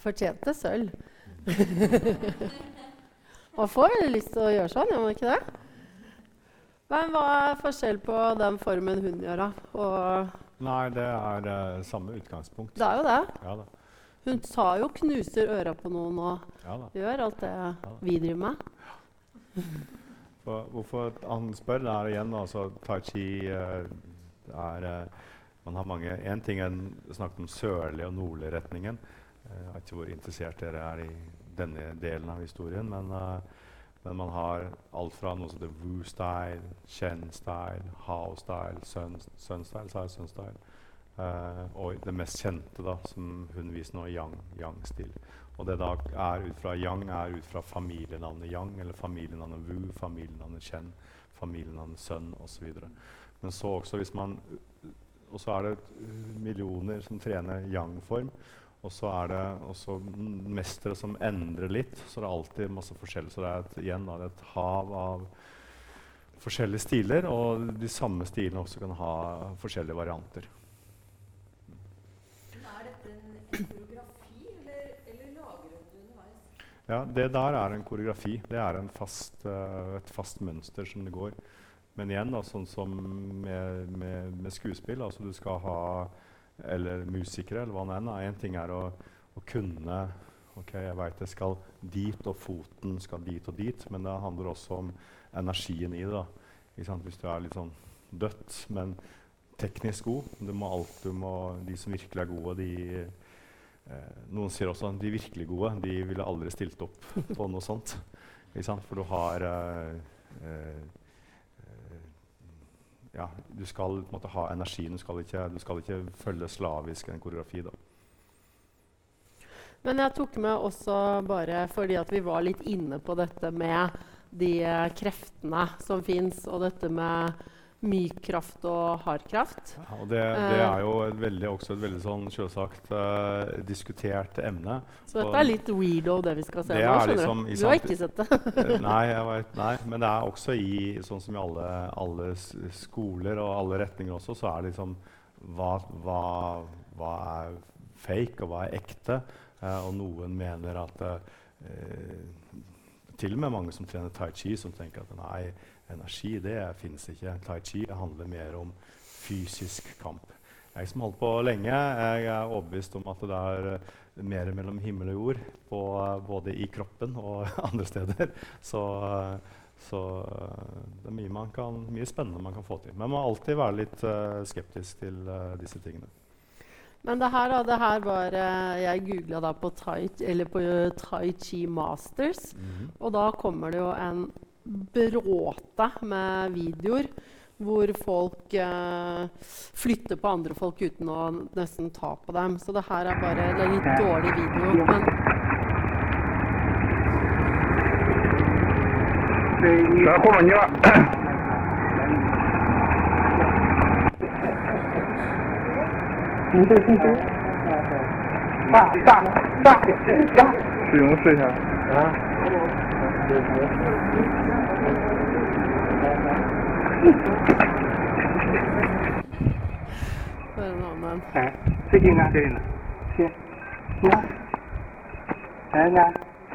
Fortjente sølv. Man får veldig lyst til å gjøre sånn, gjør man ikke det? Men hva er forskjell på den formen hun gjør, da? Nei, det er uh, samme utgangspunkt. det er jo det. Ja da. Hun sa jo 'knuser øra på noen' og Ja, gjør alt det vi driver med. For, hvorfor han spør, det er igjen altså, Tai chi uh, er uh, Man har mange En ting er snakket om sørlig og nordlig retningen. Eh, Jeg vet ikke hvor interessert dere er i denne delen av historien, men, uh, men man har alt fra noe som heter Wu-style, Chen-style, Hao-style, Sun- Sun-style, sa Sun-style. Eh, og det mest kjente, da, som hun viser nå, Yang, Yang-stil. Og det da er ut fra Yang er ut fra familienavnet Yang, eller familienavnet Wu, familienavnet Chen, familienavnet Sun osv. Men så også hvis man Og så er det uh, millioner som trener Yang-form. Og så er det også mestere som endrer litt. Så det er alltid masse forskjellig. Så det er et, igjen da, et hav av forskjellige stiler, og de samme stilene også kan ha forskjellige varianter. Er dette en, koreografi, eller, eller lager du den underveis? Ja, Det der er en koreografi. Det er en fast, eh, et fast mønster som det går. Men igjen, da, sånn som med, med, med skuespill, altså du skal ha Eller musikere, eller hva det enn er. Én ting er å, å kunne Ok, jeg veit jeg skal dit, og foten skal dit og dit, men det handler også om energien i det. da. Hvis du er litt sånn dødt, men teknisk god du må alt, du må, De som virkelig er gode, de Eh, noen sier også at de virkelig gode de ville aldri stilt opp på noe sånt. For du har eh, eh, Ja, du skal på en måte ha energien. Du skal ikke, du skal ikke følge slavisk en koreografi. da. Men jeg tok med også bare fordi at vi var litt inne på dette med de kreftene som fins, og dette med myk kraft og hard kraft. Ja, og det, det er jo et veldig, også et veldig sånn selvsagt uh, diskutert emne. Så dette Og er litt weirdo, det vi skal se nå. liksom du. Har ikke sett det. Eh, nei, vet, nei, men det er også i sånn som i alle, alle skoler og alle retninger også, så er det liksom hva, hva, hva er fake, og hva er ekte? Uh, og noen mener at uh, Til og med mange som trener tai chi, som tenker at nei, energi det fins ikke. Tai chi handler mer om fysisk kamp. Jeg som holdt på lenge, jeg er overbevist om at det er eh, mer mellom himmel og jord, på, eh, både i kroppen og andre steder. Så, eh, så det er mye, man kan, mye spennende man kan få til. Men man må alltid være litt uh, skeptisk til uh, disse tingene. Men det her, da, det her var Jeg googla da på tai, på Tai Chi Masters, og da kommer det jo en bråte med videoer hvor folk eh, flytter på andre folk uten å nesten ta på dem. Så det her er bare en litt dårlig video. Men Der kom han, ja. Stop, stop, stop, stop. 问老妈妈。哎，最近呢？最近呢？行，你看，来来来，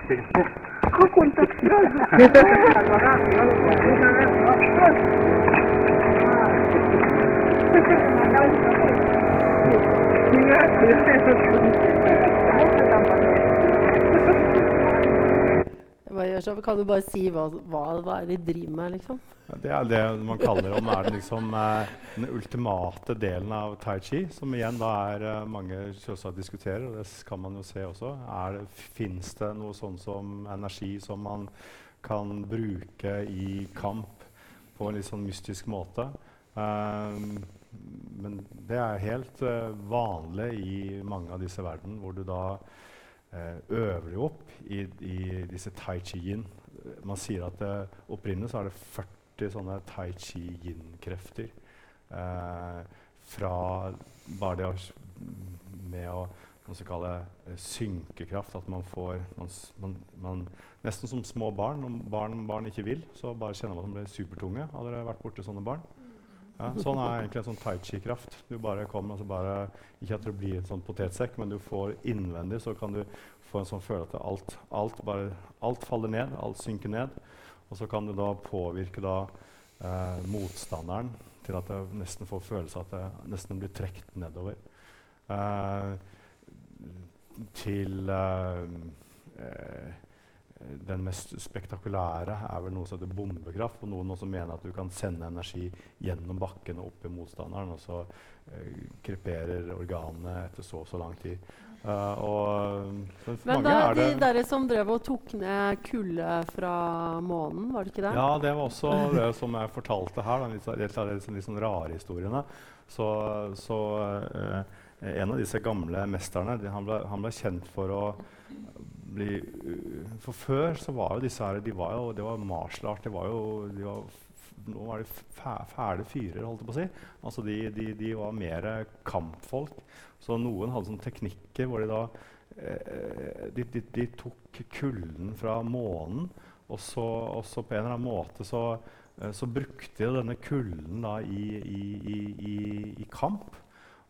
行行。我滚蛋！哈哈哈哈哈！Så? Kan du bare si hva, hva, hva er det de driver med, liksom? Ja, Det er det man kaller om er den, liksom, eh, den ultimate delen av tai chi, som igjen da er eh, mange selvsagt diskuterer, og det kan man jo se også. Fins det noe sånn som energi som man kan bruke i kamp på en litt sånn mystisk måte? Eh, men det er helt eh, vanlig i mange av disse verden, hvor du da øver jo opp i, i disse tai chi-yin. Man sier at eh, opprinnelig så er det 40 sånne tai chi-yin-krefter. Eh, fra bare det med å man skal kalle eh, synkekraft, at man får man, man, man, Nesten som små barn. Når barn, barn ikke vil, så bare kjenner man at de blir supertunge. Har dere vært borti sånne barn? Ja, sånn er egentlig en sånn tai chi-kraft. Du bare kommer, altså bare, Ikke at det blir en sånn potetsekk, men du får innvendig så kan du få en sånn følelse at alt, alt, bare, alt faller ned, alt synker ned. Og så kan du da påvirke da, eh, motstanderen til at det nesten får følelse av at det nesten blir trukket nedover. Eh, til eh, eh, den mest spektakulære er vel noe som heter bombekraft. Og noen også mener at du kan sende energi gjennom bakken og opp i motstanderen, og så eh, kreperer organene etter så og så lang tid. Uh, og, men for Men mange da, er det de der som drev og tok ned kulde fra månen, var det ikke det? Ja, det var også det som jeg fortalte her. Da, litt, litt, litt de litt sånn rare historiene. Så, så uh, en av disse gamle mesterne de, han, ble, han ble kjent for å bli uh, For før så var jo disse her de var jo, Det var martial art. Det var jo, de var, nå var de fæle fyrer, holdt jeg på å si. Altså de, de, de var mer kampfolk. Så noen hadde sånne teknikker hvor de da eh, de, de, de tok kulden fra månen, og så, og så på en eller annen måte så, eh, så brukte de denne kulden da i, i, i, i kamp.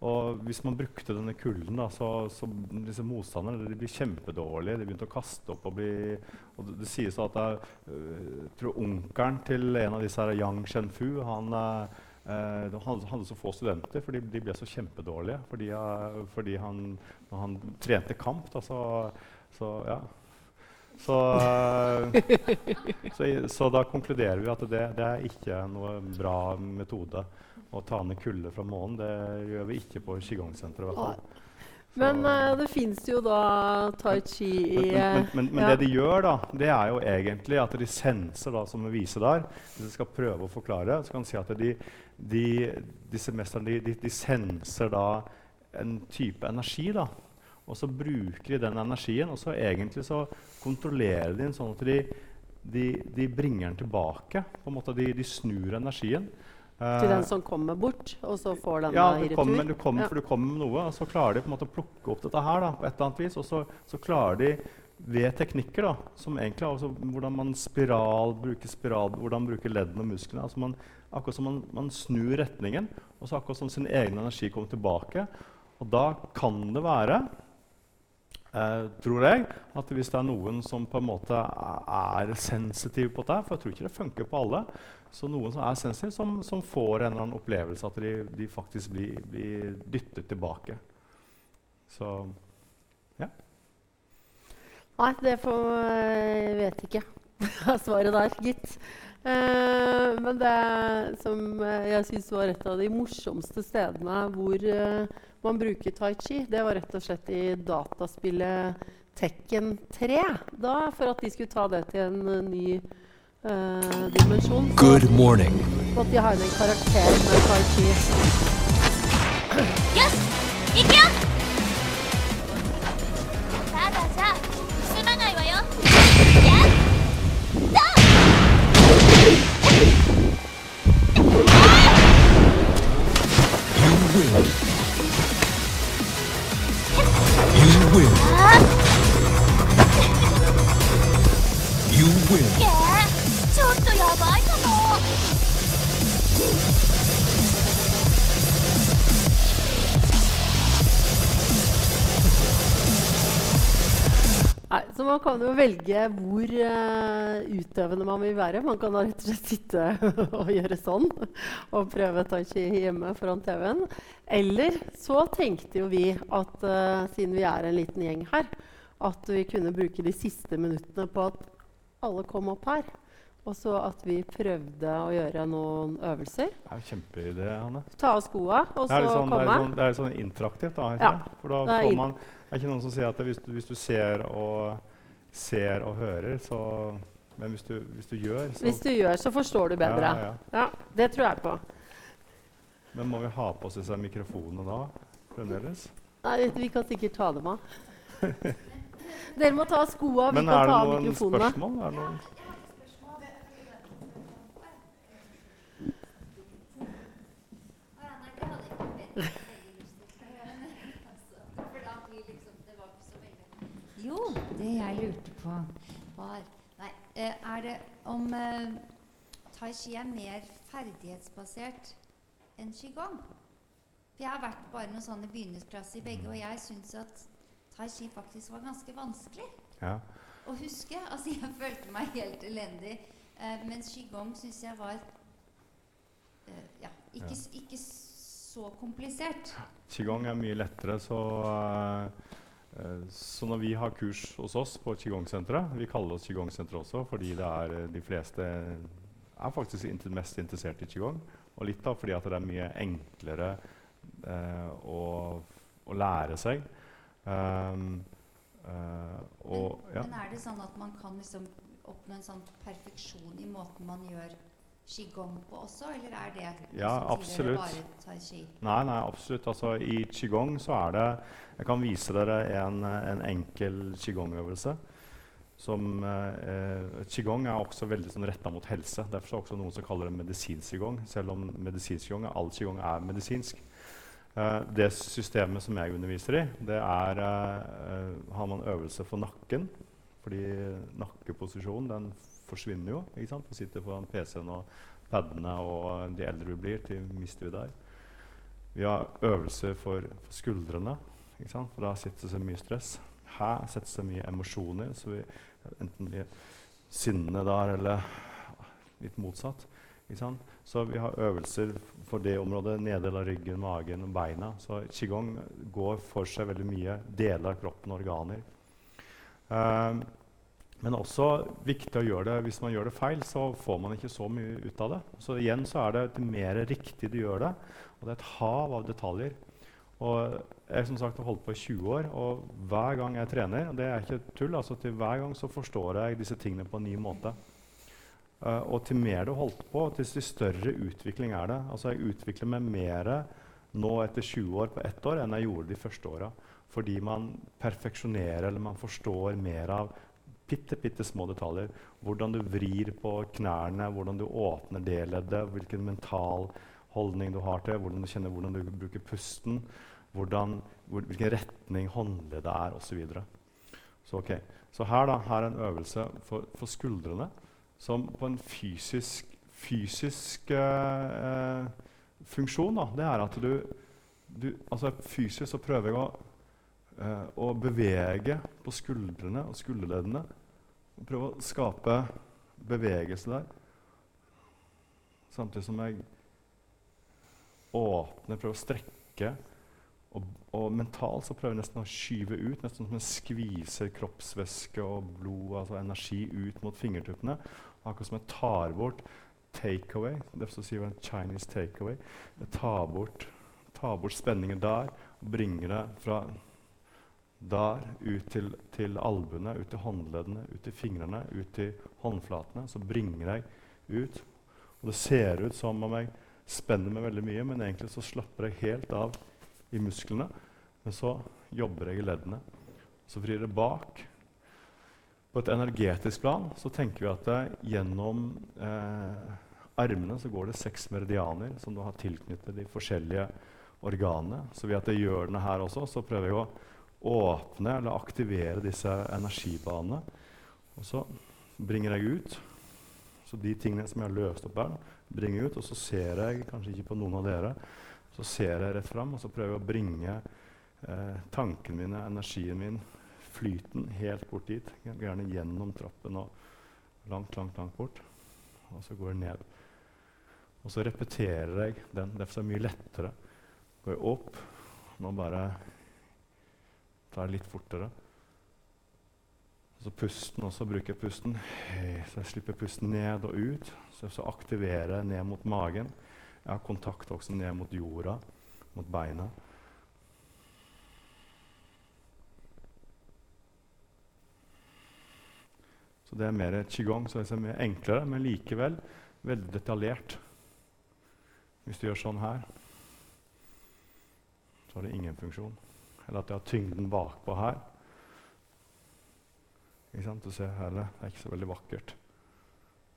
Og hvis man brukte denne kulden, da, så, så disse motstanderne de blir kjempedårlige. De begynte å kaste opp og bli og det, det sies at er, øh, jeg tror onkelen til en av disse her, Yang Shenfu han, øh, han, hadde, hadde så få studenter, for de, de ble så kjempedårlige. Fordi, øh, fordi han, når han trente kamp, da, så, så ja. Så, så, så da konkluderer vi at det, det er ikke noe bra metode å ta ned kulde fra månen. Det gjør vi ikke på Qigong-senteret. Men eh, det fins jo da tai chi i men, men, men, men ja. det de gjør, da, det er jo egentlig at de senser, da, som vi viser der Hvis jeg skal prøve å forklare, så kan jeg si at de, de, disse mesterne de, de, de senser da en type energi. da, Og så bruker de den energien, og så egentlig så kontrollerer de den sånn at de, de, de bringer den tilbake. på en måte De, de snur energien. til Eh, den som kommer bort, og så får den ja, i retur? kommer, du kommer, Ja. for du kommer med noe, og så klarer de på en måte å plukke opp dette her da, på et eller annet vis. Og så, så klarer de ved teknikker da, som egentlig altså, hvordan man spiral, bruker spiral, hvordan man bruker leddene og musklene. Altså man, akkurat som man, man snur retningen, og så akkurat som sin egen energi kommer tilbake. Og da kan det være eh, tror jeg, at hvis det er noen som på en måte er, sensitive sensitiv på dette, for jeg tror ikke det funker på alle, så noen som er sensitive, som, som får en eller annen opplevelse at de, de faktisk blir, blir dyttet tilbake. Så ja. Nei, det får Jeg vet ikke hva svaret der, gitt. Eh, men det som eh, jeg syns var et av de morsomste stedene hvor eh, man bruker tai chi, det var rett og slett i dataspillet Tekken 3. Da, for at de skulle ta det til en eh, ny uh, dimensjon, så Good morning. måtte de ha inn en karakter med tai chi. 行く Nei, så man kan jo velge hvor uh, utøvende man vil være. Man kan da rett og slett sitte og gjøre sånn og prøve tai chi hjemme foran TV-en. Eller så tenkte jo vi at uh, siden vi er en liten gjeng her, at vi kunne bruke de siste minuttene på at alle kom opp her. Og så at vi prøvde å gjøre noen øvelser. det er jo kjempeidé, Hanne. Ta av skoa, og så komme. sånn, det er litt sånn, det er sånn interaktivt. da, Ja? For da får man, er ikke noen som sier at hvis du, hvis du ser og ser og hører, så Men hvis du, hvis du gjør, så Hvis du gjør, så forstår du bedre. Ja, ja. Ja, det tror jeg på. Men må vi ha på oss disse mikrofonene da? Fremdeles? Nei, vi kan sikkert ta dem av. Dere må ta av skoa, vi Men kan er det ta av noen mikrofonene. spørsmål? Er det noen? Jo, det jeg lurte på, var Nei, eh, er det om eh, tai chi er mer ferdighetsbasert enn qigong. For jeg har vært bare noen sånne begynnerklasser i begge, og jeg syns at tai chi faktisk var ganske vanskelig Ja. å huske. Altså, jeg følte meg helt elendig. Eh, mens qigong syns jeg var eh, ja, ikke, Ja. ikke så komplisert. Qigong er mye lettere, så eh, så når vi har kurs hos oss på Qigong-senteret Vi kaller oss Qigong-senteret også fordi er eh, de fleste er faktisk inter mest interessert i Qigong. Og litt da fordi at det er mye enklere eh, å, å lære seg. Um, uh, og, ja. Men er det sånn at man kan liksom oppnå en sånn perfeksjon i måten man gjør qigong på også, eller er det Ja, absolutt. bare tai chi? Nei, nei, absolutt. Altså, I qigong så er det Jeg kan vise dere en, en enkel qigong-øvelse. Som eh, Qigong er også veldig sånn, retta mot helse. Derfor er det også noen som kaller det medisinsk qigong. Selv om medisinsk qigong, all qigong er medisinsk. Eh, det systemet som jeg underviser i, det er eh, Har man øvelse for nakken. Fordi nakkeposisjonen den forsvinner jo. ikke sant? Du sitter foran PC-en og padene, og de eldre vi blir, til mister vi der. Vi har øvelser for, for skuldrene, ikke sant? for da sitter det så mye stress. Her settes det mye emosjoner, så vi enten blir sinne der eller litt motsatt. Ikke sant? Så vi har øvelser for det området, Neddel av ryggen, magen og beina. Så qigong går for seg veldig mye deler av kroppen og organer. Um, men også viktig å gjøre det hvis man gjør det feil, så får man ikke så mye ut av det. Så igjen så er det til mer riktig du gjør det, og det er et hav av detaljer. Og jeg som sagt har holdt på i 20 år, og hver gang jeg trener og det er ikke tull, altså til hver gang så forstår jeg disse tingene på en ny måte. Uh, og til mer du har holdt på, til større utvikling er det. Altså Jeg utvikler meg mer nå etter 20 år på ett år enn jeg gjorde de første åra. Fordi man perfeksjonerer eller man forstår mer av bitte, bitte små detaljer. Hvordan du vrir på knærne, hvordan du åpner det leddet, hvilken mental holdning du har til, hvordan du kjenner hvordan du bruker pusten, hvordan, hvor, hvilken retning håndleddet er, osv. Så, så, okay. så her, da, her er en øvelse for, for skuldrene som på en fysisk, fysisk eh, funksjon da, det er at du, du altså Fysisk så prøver jeg å, eh, å bevege på skuldrene og skulderleddene. Prøve å skape bevegelse der. Samtidig som jeg åpner, prøver å strekke. Og, og mentalt så prøver jeg nesten å skyve ut, nesten som jeg skviser kroppsvæske og blod, altså energi, ut mot fingertuppene. Akkurat som jeg tar bort takeaway. Derfor sier vi en Chinese takeaway. Jeg tar bort, tar bort spenningen der og bringer det fra der ut til, til albuene, ut til håndleddene, ut til fingrene, ut til håndflatene. Så bringer jeg ut. Og det ser ut som om jeg spenner meg veldig mye, men egentlig så slapper jeg helt av i musklene. Men så jobber jeg i leddene. Så vrir det bak. På et energetisk plan så tenker vi at det, gjennom eh, armene så går det seks meridianer som du har tilknyttet de forskjellige organene. Så ved at jeg gjør denne her også, så prøver jeg å åpne eller aktivere disse energibanene. Og så bringer jeg ut. Så de tingene som jeg har løst opp her, bringer jeg ut. Og så ser jeg, kanskje ikke på noen av dere, så ser jeg rett fram, og så prøver jeg å bringe eh, tankene mine, energien min, flyten, helt bort dit. Gjerne gjennom trappen og langt, langt, langt bort. Og så går jeg ned. Og så repeterer jeg den. Derfor er det mye lettere. Går jeg opp. Nå bare tar det litt fortere. Og så pusten også. Bruker pusten. Så jeg slipper pusten ned og ut. Så jeg aktiverer ned mot magen. Jeg har kontakt også ned mot jorda, mot beina. Så det er mer qigong, så det er mer enklere, men likevel veldig detaljert. Hvis du gjør sånn her, så har det ingen funksjon. Eller at jeg har tyngden bakpå her. Ikke sant? Du ser her, det er ikke så veldig vakkert.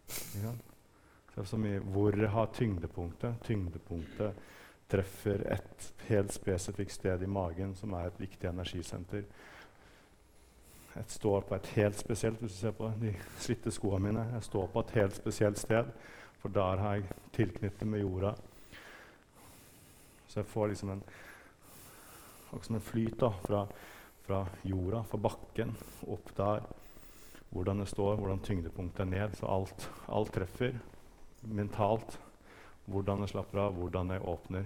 Ikke sant? Så så mye hvor jeg har tyngdepunktet. Tyngdepunktet treffer et helt spesifikt sted i magen, som er et viktig energisenter. Jeg står på et helt spesielt Hvis du ser på de slitte skoene mine Jeg står på et helt spesielt sted, for der har jeg tilknyttet med jorda. Så jeg får liksom en Akkurat som en flyt da, fra, fra jorda, fra bakken, opp der. Hvordan det står, hvordan tyngdepunktet er ned. Så alt, alt treffer mentalt. Hvordan jeg slapper av, hvordan jeg åpner,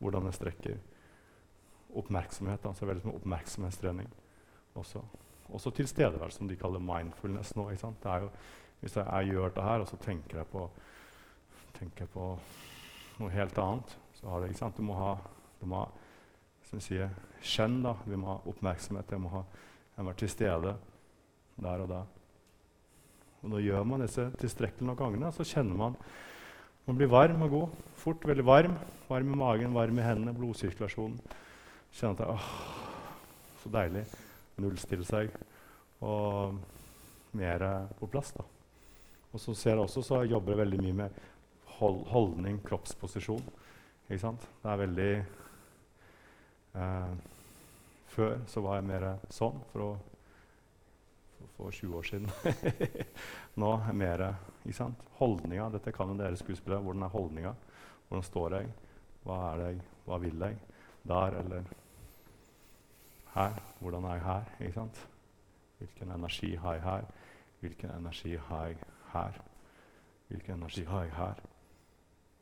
hvordan jeg strekker. Oppmerksomhet. altså veldig som oppmerksomhetstrening også. Også tilstedeværelse, som de kaller mindfulness nå. ikke sant? Det er jo, hvis jeg, jeg gjør det her, og så tenker jeg på, tenker på noe helt annet, så har det, ikke sant? Du må ha, du må ha som sier, skjønn, da. Vi må ha oppmerksomhet. Jeg må, ha, jeg må være til stede der og da. Og Når gjør man disse tilstrekkelig nok gangene, så kjenner man man blir varm og god. Fort veldig varm. Varm i magen, varm i hendene, blodsirkulasjonen. Kjenner at det, åh, så deilig. Nullstille seg og mer på plass. da. Og så ser jeg også så jobber jeg veldig mye med hold, holdning, kroppsposisjon. Ikke sant? Det er veldig eh, Før så var jeg mer sånn, for, å, for, for 20 år siden. Nå er mer ikke? Holdninga. Dette kan jo dere skuespillere. Hvordan er holdninga? Hvordan står jeg? Hva er det jeg? Hva vil jeg? Der eller her? Hvordan er jeg her? Ikke sant? Hvilken energi har jeg her? Hvilken energi har jeg her? Hvilken energi har jeg her?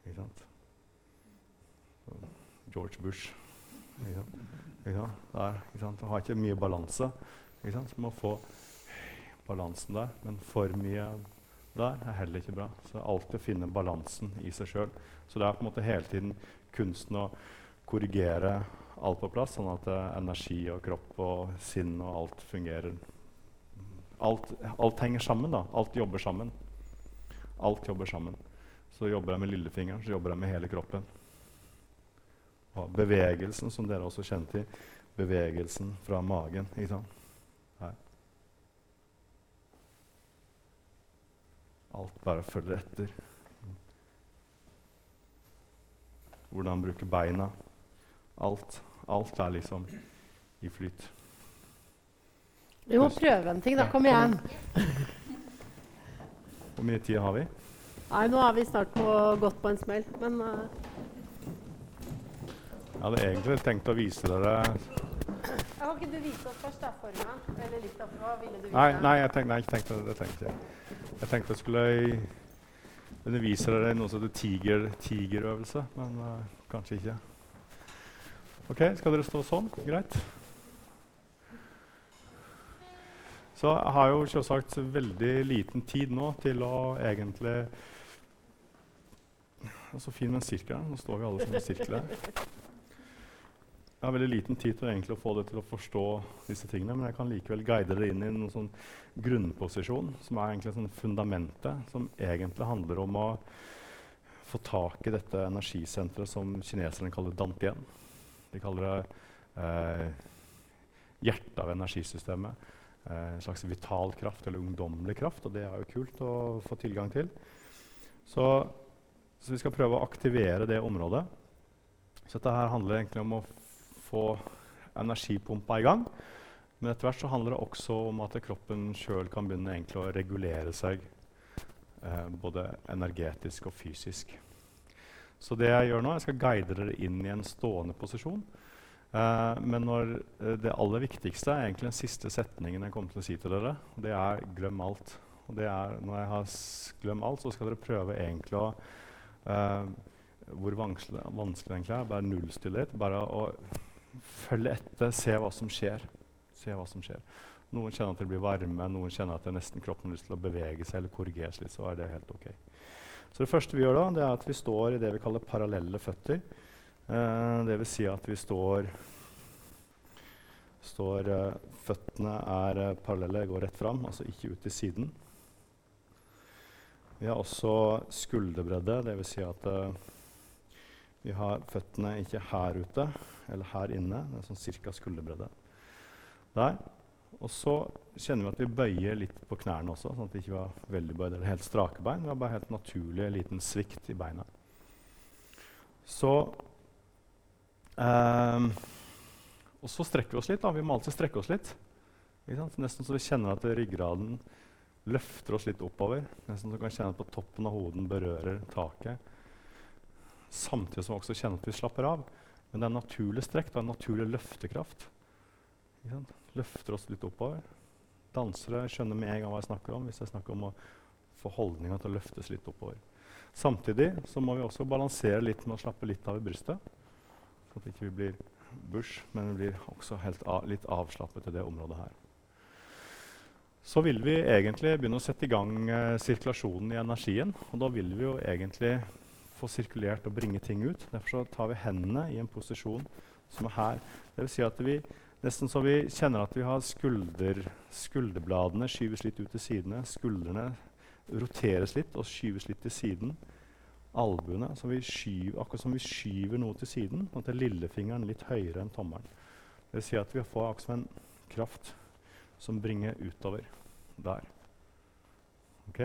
Ikke sant? George Bush. Ikke? Der, ikke sant? Har ikke mye balanse. Ikke sant? Så må få balansen der. Men for mye der er heller ikke bra. Så det alltid finne balansen i seg sjøl. Så det er på en måte hele tiden kunsten å korrigere alt på plass, sånn at uh, energi og kropp og sinn og alt fungerer. Alt, alt, henger sammen. da. Alt jobber sammen. Alt jobber sammen. Så jobber jeg med lillefingeren, så jobber jeg med hele kroppen. Og bevegelsen, som dere også kjenner til, bevegelsen fra magen. ikke sant? Her. Alt bare følger etter. Hvordan bruke beina. Alt. Alt er liksom i flyt. Vi må prøve en ting, da. Kom igjen. Hvor mye tid har vi? Nei, nå er vi snart på, gått på en smell, men uh, Jeg hadde egentlig tenkt å vise dere Kan ikke du vise oss først, da, formen? Eller litt av hva ville du vise? Nei, nei jeg tenkte, nei, jeg tenkte, det tenkte jeg. Jeg tenkte jeg skulle undervise dere i noe som heter tiger, tigerøvelse, men uh, kanskje ikke. Ok, skal dere stå sånn? Greit. Så jeg har jo selvsagt veldig liten tid nå til å egentlig er så fin med en sirkel her. Nå står vi alle som en sirkel her. Jeg har veldig liten tid til å få det til å forstå disse tingene, men jeg kan likevel guide dere inn i en sånn grunnposisjon, som er egentlig sånn fundamentet, som egentlig handler om å få tak i dette energisenteret som kineserne kaller dantien. De kaller det eh, hjertet av energisystemet. Eh, en slags vital kraft, eller ungdommelig kraft, og det er jo kult å få tilgang til. Så, så vi skal prøve å aktivere det området. Så dette her handler egentlig om å få energipumpa i gang. Men etter hvert så handler det også om at kroppen sjøl kan begynne å regulere seg eh, både energetisk og fysisk. Så det jeg gjør nå, jeg skal guide dere inn i en stående posisjon. Eh, men når, eh, det aller viktigste er egentlig den siste setningen jeg kommer til å si til dere. Det er 'glem alt'. Og det er, når jeg har glemt alt, så skal dere prøve egentlig å eh, Hvor vanskelig, vanskelig det egentlig er. Bare nullstillhet. Bare å følge etter, se hva som skjer. Se hva som skjer. Noen kjenner at det blir varme, noen kjenner at det nesten kroppen har lyst til å bevege seg eller korrigeres litt. så er det helt ok. Så det første vi gjør da, det er at vi står i det vi kaller parallelle føtter. Eh, det vil si at vi står, står eh, Føttene er eh, parallelle, går rett fram, altså ikke ut til siden. Vi har også skulderbredde, dvs. Si at eh, vi har føttene ikke her ute eller her inne. Det er sånn cirka skulderbredde. Der. Og så kjenner vi at vi bøyer litt på knærne også, sånn at vi ikke har veldig bøyd eller helt strake bein. Vi har bare helt naturlig liten svikt i beina. Så eh, Og så strekker vi oss litt. da. Vi må alltid strekke oss litt. Nesten så vi kjenner at ryggraden løfter oss litt oppover. Nesten så vi kan kjenne at på toppen av hoden berører taket. samtidig som vi også kjenner at vi slapper av. Men det er en naturlig strekk, det er en naturlig løftekraft. Løfter oss litt oppover. Dansere skjønner med en gang hva jeg snakker om hvis jeg snakker om å få holdninga til å løftes litt oppover. Samtidig så må vi også balansere litt med å slappe litt av i brystet. Så at vi ikke blir bush, men vi blir også av, litt avslappet i det området her. Så vil vi egentlig begynne å sette i gang eh, sirkulasjonen i energien. Og da vil vi jo egentlig få sirkulert og bringe ting ut. Derfor tar vi hendene i en posisjon som er her. Det vil si at vi nesten så vi kjenner at vi har skulder, skulderbladene skyves litt ut til sidene. Skuldrene roteres litt og skyves litt til siden. Albuene skyver, akkurat som vi skyver noe til siden. Det er lillefingeren litt høyere enn tommelen. Det vil si at vi får akkurat som en kraft som bringer utover der. Ok?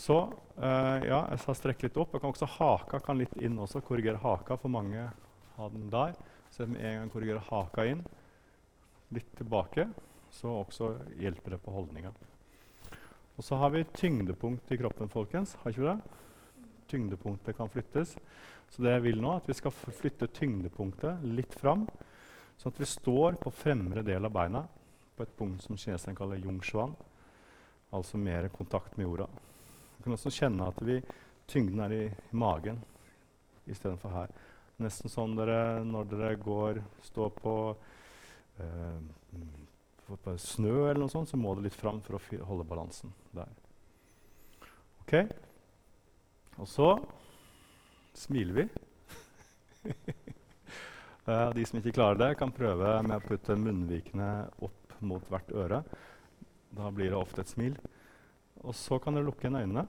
Så eh, ja, jeg sa strekk litt opp. Jeg kan også haka kan litt inn også. Korrigere haka, for mange har den der. Så med en gang korrigere haka inn, litt tilbake, så også hjelper det på holdninga. Og så har vi tyngdepunkt i kroppen, folkens. Har ikke vi det? Tyngdepunktet kan flyttes. Så det jeg vil nå, er at vi skal flytte tyngdepunktet litt fram, sånn at vi står på fremre del av beina på et punkt som kineserne kaller jungshwan, altså mer kontakt med jorda. Vi kan også kjenne at vi, tyngden er i, magen istedenfor her. Nesten sånn dere, når dere går, står på, eh, på snø, eller noe sånt, så må det litt fram for å holde balansen der. Ok? Og så smiler vi. uh, de som ikke klarer det, kan prøve med å putte munnvikene opp mot hvert øre. Da blir det ofte et smil. Og så kan dere lukke igjen øynene.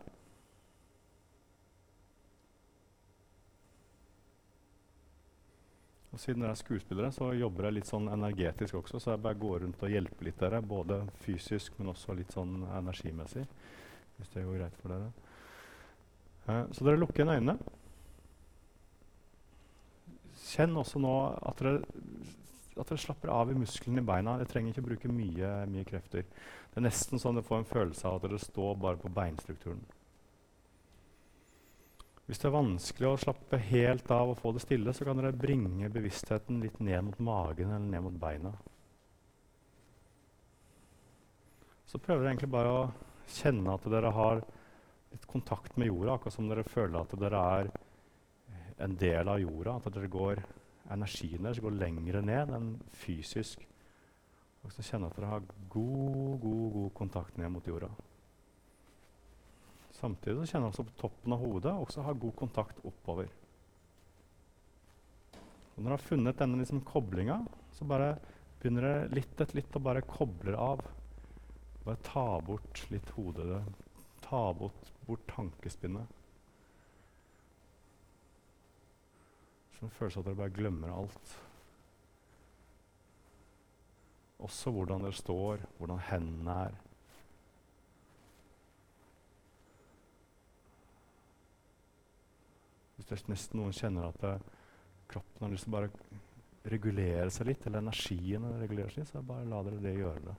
Og siden dere er skuespillere, så jobber jeg litt sånn energetisk også. Så jeg bare går rundt og hjelper litt dere, både fysisk, men også litt sånn energimessig. Hvis det går greit for dere. Uh, så dere lukker igjen øynene. Kjenn også nå at dere, at dere slapper av i musklene i beina. Dere trenger ikke å bruke mye, mye krefter. Det er nesten sånn dere får en følelse av at dere står bare på beinstrukturen. Hvis det er vanskelig å slappe helt av og få det stille, så kan dere bringe bevisstheten litt ned mot magen eller ned mot beina. Så prøver dere egentlig bare å kjenne at dere har litt kontakt med jorda, akkurat som dere føler at dere er en del av jorda. At dere går, energien deres går lengre ned enn fysisk. Og så kjenne at dere har god, god, god kontakt ned mot jorda. Samtidig så kjenner dere på toppen av hodet også har god kontakt oppover. Og når dere har funnet denne liksom koblinga, så bare begynner dere litt etter litt å bare koble av. Bare ta bort litt hodet. Ta bort, bort tankespinnet. Så det føles at dere bare glemmer alt. Også hvordan dere står, hvordan hendene er. Hvis det nesten noen kjenner at det, kroppen har lyst til å bare regulere seg litt, eller energien regulerer seg litt, så bare la dere det gjøre det.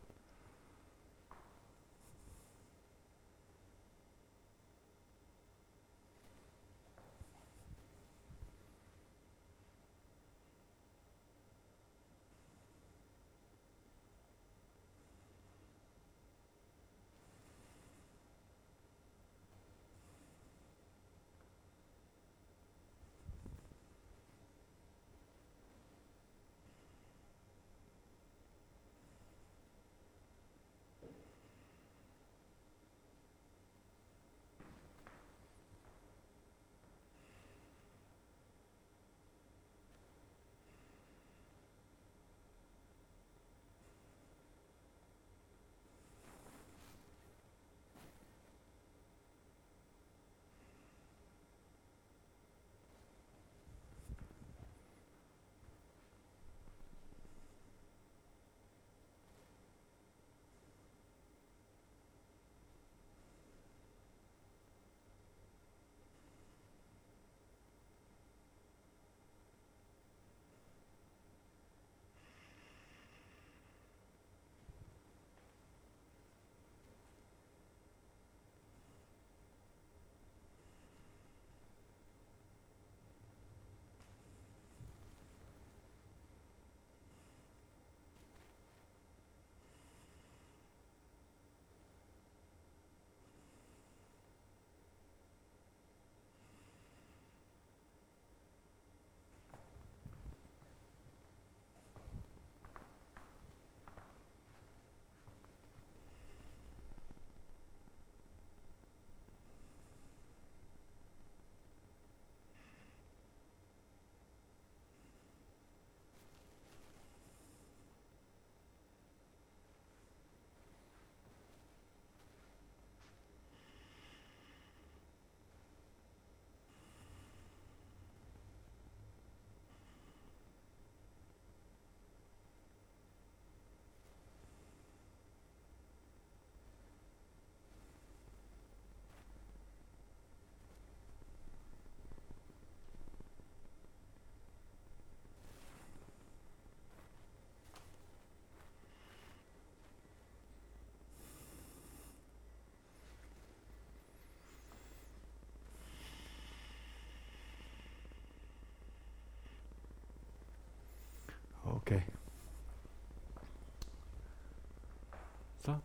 Så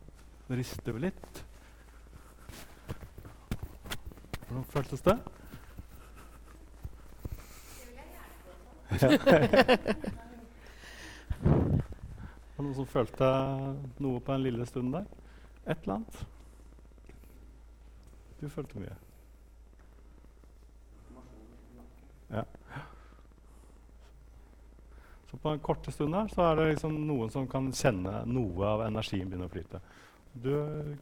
rister vi litt. Hvordan føltes det? Var det noen som følte noe på en lille stund der? Et eller annet? Du følte mye. Ja. Så på den korte stund der, så er det liksom noen som kan kjenne noe av energien begynne å flyte. Du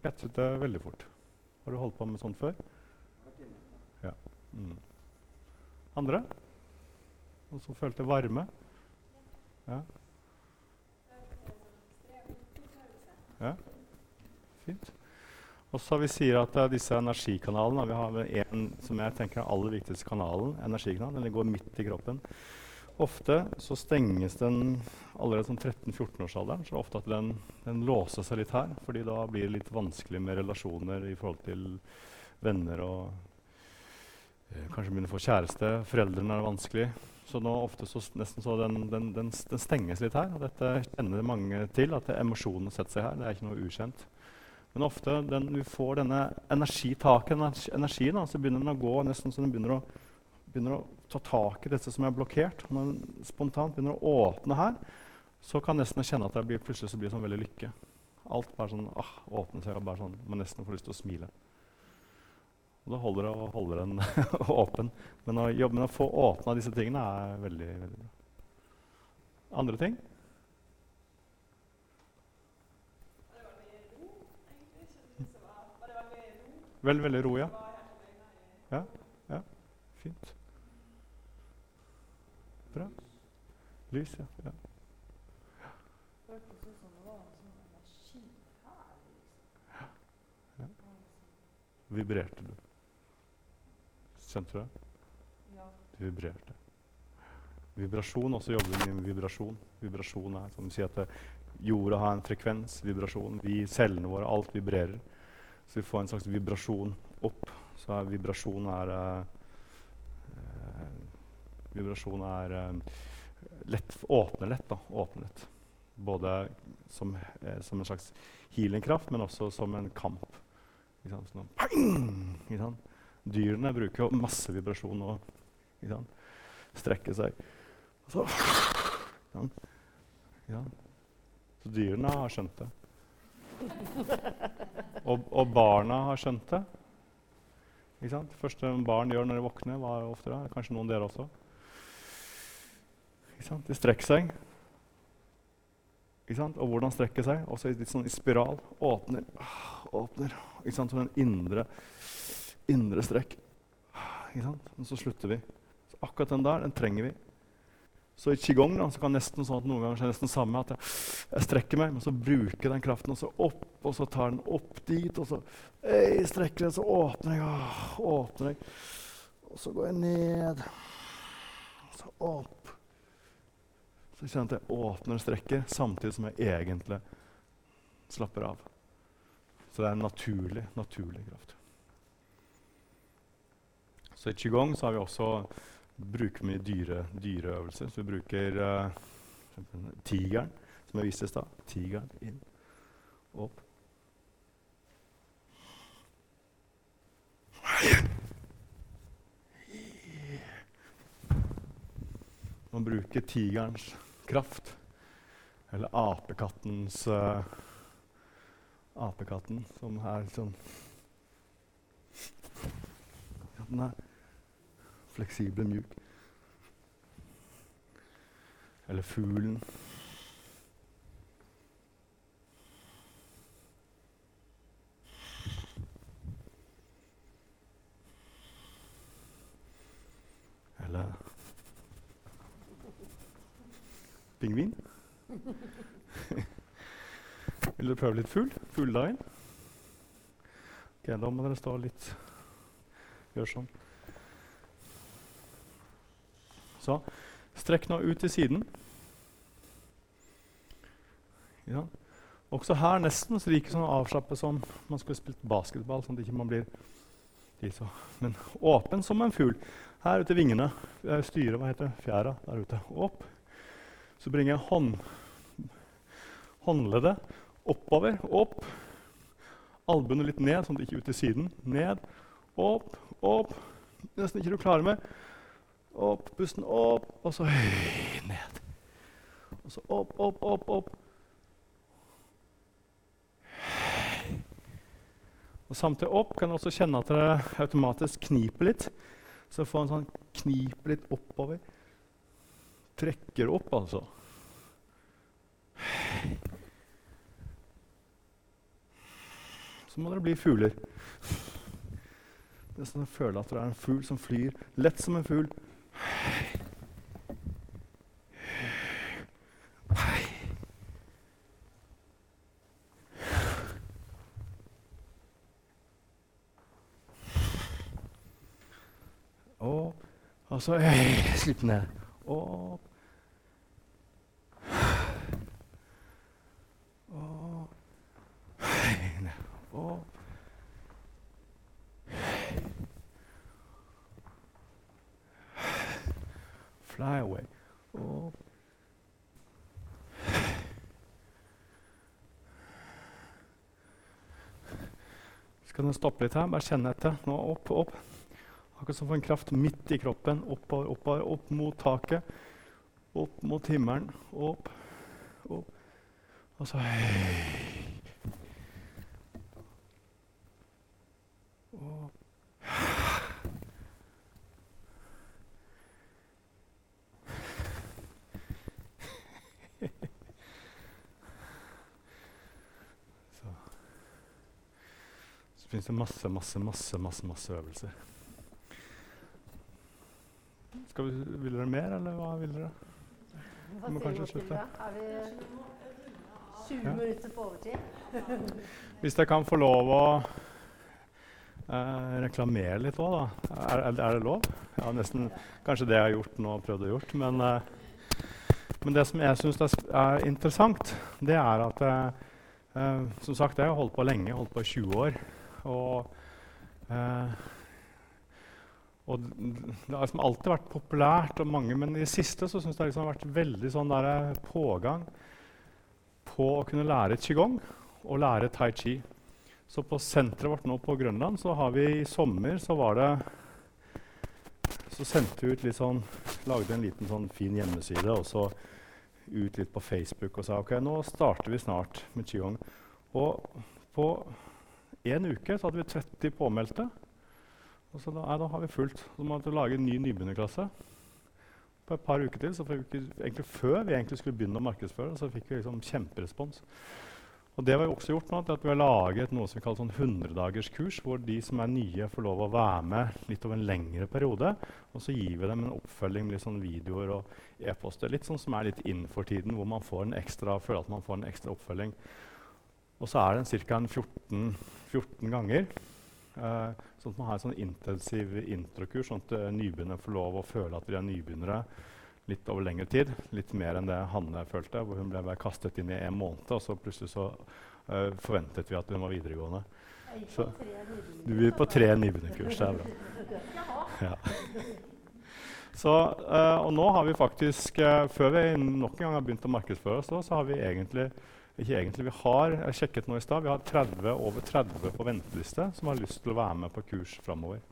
kvetset det veldig fort. Har du holdt på med sånt før? Ja. Mm. Andre? Og som følte varme? Ja. ja. Fint. Og så vi sier at uh, disse energikanalene Vi har en som jeg tenker er aller viktigste kanalen. energikanalen, Den går midt i kroppen. Ofte så stenges den allerede som 13-14-årsalderen. Så det er ofte at den, den, låser seg litt her, fordi da blir det litt vanskelig med relasjoner i forhold til venner og eh, Kanskje begynne å få kjæreste. Foreldrene er vanskelig. Så nå ofte så, nesten så den, den, den, stenges litt her. Og dette kjenner mange til, at emosjonene setter seg her. Det er ikke noe ukjent. Men ofte den, du får denne energitaket, energien, så begynner den å gå nesten så den begynner å, begynner å ta tak i dette som er blokkert. Når den spontant begynner å åpne her, så kan nesten kjenne at det blir, plutselig så blir sånn veldig lykke. Alt bare sånn, ah, åpner seg, og bare sånn, man nesten får lyst til å smile. Og da holder det å holde den åpen. Men å jobbe med å få åpna disse tingene er veldig, veldig bra. Andre ting? Veldig, veldig ro, ja. Ja, ja. Fint. Bra. Lys, ja. ja. Vibrerte du? Kjente du det? Ja. Du vibrerte. Vibrasjon også jobber vi med vibrasjon. Vibrasjon er som sier at jorda har en frekvens, vibrasjon. Vi, cellene våre, alt vibrerer. Så vi får en slags vibrasjon opp. Så vibrasjon er uh, Vibrasjon er uh, lett, åpner lett. da, åpner lett. Både som, eh, som, en slags healingkraft, men også som en kamp. Ikke sant? Sånn, ping! Ikke sant? Dyrene bruker jo masse vibrasjon og ikke sant? strekke seg. Så, ja. så dyrene har skjønt det. Og, og, barna har skjønt det. Ikke sant? Første barn gjør når de våkner, hva ofte da? Kanskje noen dere også. De strekker seg. Og hvordan strekke seg? Også litt sånn i spiral. Åpner, åpner. Ikke sant? Som en indre, indre strekk. Ikke sant? Og så slutter vi. Så akkurat den der, den trenger vi. Så i qigong da, så kan nesten sånn at noen ganger skje nesten samme at jeg, jeg, strekker meg, men så bruker den kraften, og så opp, og så tar den opp dit, og så ei, strekker jeg, så åpner jeg, åh, åpner jeg. Og så går jeg ned, og så opp. Så jeg kjenner at jeg åpner og strekker, samtidig som jeg egentlig slapper av. Så det er en naturlig, naturlig kraft. Så i qigong så har vi også bruker mye dyre, dyreøvelser. Så vi bruker uh, tigeren, som jeg viste i stad. Tigeren inn, opp. Man bruker tigerens kraft, eller apekattens uh, Apekatten, som er sånn ja, Den er fleksibel, mjuk. Eller fuglen. Eller pingvin. Vil dere prøve litt fugl? Fugledagen? Ok, da må dere stå litt Gjør sånn. Så strekk nå ut til siden. Ja. Også her nesten så like sånn avslappet som man skulle spilt basketball. sånn at ikke man blir så. Men åpen som en fugl. Her ute i vingene. Styret, hva heter det? Fjæra der ute. Opp. Så bringer jeg hånd, håndleddet oppover, opp. Albuene litt ned, sånn at det ikke er ut til siden. Ned, opp, opp. Nesten ikke du klarer med. Opp, pusten opp, og så høy, ned. Og så opp, opp, opp, opp. Og Samtidig opp kan du også kjenne at det automatisk kniper litt. Så få en sånn knip litt oppover. Trekker opp, altså. Så må dere bli fugler. Nesten å føle at dere er en fugl som flyr lett som en fugl. Og, og så hey, slipp ned. Opp. Opp. Opp. Fly away. Opp. Så kan du stoppe litt her. Bare kjenne etter. Nå opp, opp. Akkurat som for en kraft midt i kroppen. Oppover, oppover, opp mot taket. Opp mot himmelen. Opp, opp. Og så hei. Så finnes det masse, masse, masse, masse, masse øvelser. Skal vi, vil dere mer, eller hva vil dere? Vi må kanskje slutte. Er vi 20 Ja. minutter på overtid? Hvis jeg kan få lov å eh, reklamere litt òg, da. Er, er, det lov? Ja, nesten kanskje det jeg har gjort nå, prøvd å gjort. Men, eh, men det som jeg syns er, er interessant, det er at eh, eh, Som sagt, jeg har holdt på lenge, holdt på i 20 år. Og, eh, og det har liksom alltid vært populært, og mange, men i det siste så syns jeg det liksom har vært veldig sånn eh, pågang på å kunne lære qigong og lære tai chi. Så på senteret vårt nå på Grønland så har vi i sommer så var det Så sendte vi ut litt sånn Lagde en liten sånn fin hjemmeside og så ut litt på Facebook og sa ok, nå starter vi snart med qigong. Og på én uke så hadde vi 30 påmeldte. Og så da, nei, da har vi fullt. Så må vi lage en ny nybegynnerklasse. På et par uker til, så vi, egentlig Før vi egentlig skulle begynne å markedsføre, så fikk vi liksom kjemperespons. Og det har vi også gjort nå, at vi har laget noe som vi kaller sånn 100-dagerskurs, hvor de som er nye, får lov å være med litt over en lengre periode. Og så gir vi dem en oppfølging med litt sånn videoer og e-poster. Litt sånn som er litt innenfor tiden, hvor man ekstra, føler at man får en ekstra oppfølging. Og så er den ca. 14, 14 ganger. Eh, sånn at man har en sånn intensiv introkurs, sånn at eh, nybegynnere får lov å føle at de er nybegynnere litt over lengre tid. Litt mer enn det Hanne følte, hvor hun ble bare kastet inn i en måned. Og så plutselig så eh, forventet vi at hun var videregående. Så, du vil på tre nybegynnerkurs. Det er bra. Ja. Så, eh, og nå har vi faktisk, eh, før vi nok en gang har begynt å markedsføre oss, så har vi egentlig ikke egentlig, vi har jeg sjekket nå i sted, vi har 30, over 30 på venteliste som har lyst til å være med på kurs framover.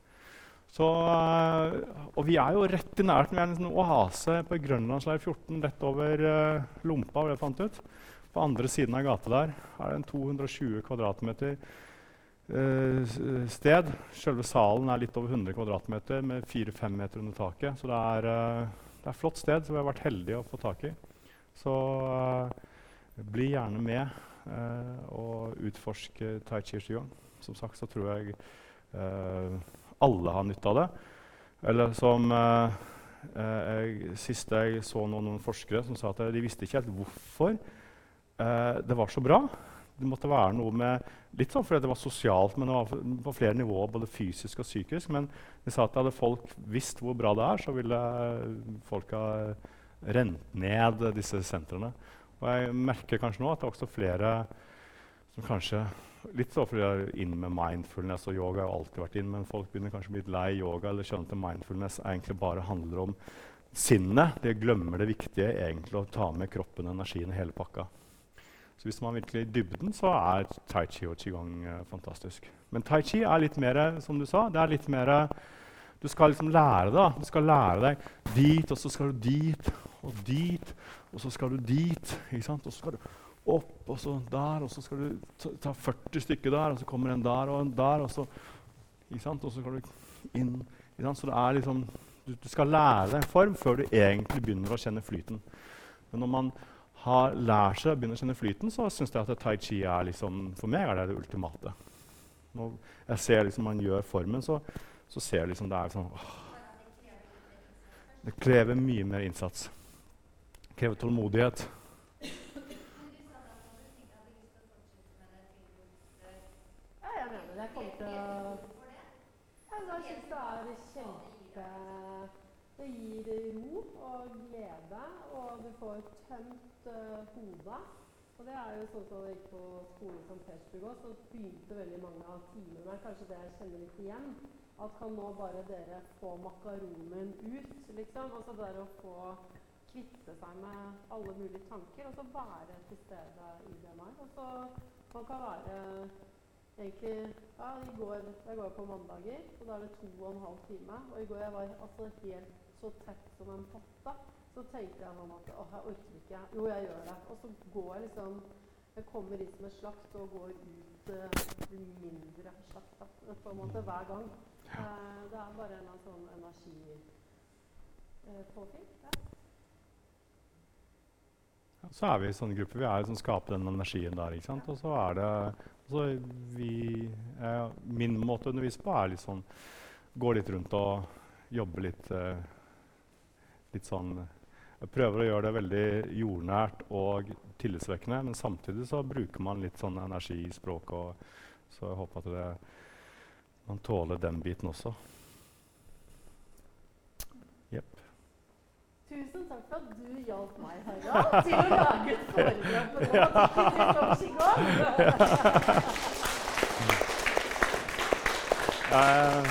Eh, og vi er jo rett i nærheten. Vi er en sånn oase på Grønlandsleir 14, rett over uh, Lompa. det jeg fant ut. På andre siden av gata der er det en 220 kvadratmeter uh, sted. Selve salen er litt over 100 kvadratmeter med 4-5 meter under taket. Så det er, uh, det er et flott sted som vi har vært heldige å få tak i. Så bli gjerne med eh, og utforsk tai chi qigong. Som sagt så tror jeg eh, alle har nytte av det. Eller som eh, eh, jeg, Sist jeg så noen, noen forskere som sa at de visste ikke helt hvorfor eh, det var så bra. Det måtte være noe med Litt sånn fordi det var sosialt, men det var på flere nivåer, både fysisk og psykisk. Men de sa at hadde folk visst hvor bra det er, så ville folk ha rent ned disse sentrene. Og jeg merker kanskje nå at det er også flere som kanskje Litt så fordi jeg er inn med mindfulness og yoga har jo alltid vært inn, men folk begynner kanskje å bli lei yoga eller skjønner at mindfulness egentlig bare handler om sinnet det glemmer det viktige egentlig å ta med kroppen, energien i hele pakka. Så hvis man virkelig i dybden, så er tai chi og qigong eh, fantastisk. Men tai chi er litt mer, som du sa, det er litt mer Du skal liksom lære det. Du skal lære deg dit, og så skal du dit, og dit, og så skal du dit. ikke sant? Og så skal du opp, og så der, og så skal du ta, ta 40 stykker der, og så kommer en der og en der, og så, ikke sant? Og så skal du inn. Ikke sant? Så det er liksom du, du skal lære deg en form før du egentlig begynner å kjenne flyten. Men når man har lært seg å begynne å kjenne flyten, så syns jeg at tai chi er liksom, for meg er det det ultimate. Når jeg ser liksom man gjør formen, så, så ser jeg liksom det er sånn åh. Det krever mye mer innsats. Det krever tålmodighet. Det. Det Det gir ro og glede, og du får tømt uh, hodet. Og det er jo sånn som jeg gikk på skolen som Persburg så begynte veldig mange av timene Kanskje det jeg kjenner litt igjen. At kan nå bare dere få makaronen ut, liksom? Altså bare å få kvitte seg med alle mulige tanker, og så være til stede i det man er. Og så man kan være egentlig Ja, i går Jeg går på mandager, og da er det to og en halv time. Og i går jeg var altså helt så tett som en potte. Så tenkte jeg sånn at åh, jeg orker ikke. Jo, jeg gjør det. Og så går jeg liksom Jeg kommer inn som en slakt og går ut uh, mindre slakt da, på en måte hver gang. Uh, det er bare en sånn energipåfyll. Uh, ja. Så er vi i sånne grupper. Vi er som skaper den energien der. ikke sant? Og så er det så vi, eh, Min måte å undervise på er litt sånn Gå litt rundt og jobbe litt eh, litt sånn Jeg prøver å gjøre det veldig jordnært og tillitsvekkende, men samtidig så bruker man litt sånn energi i språket. Så jeg håper at det, man tåler den biten også. Tusen takk for at du hjalp meg, Harald, til å lage et foredrag på Eh,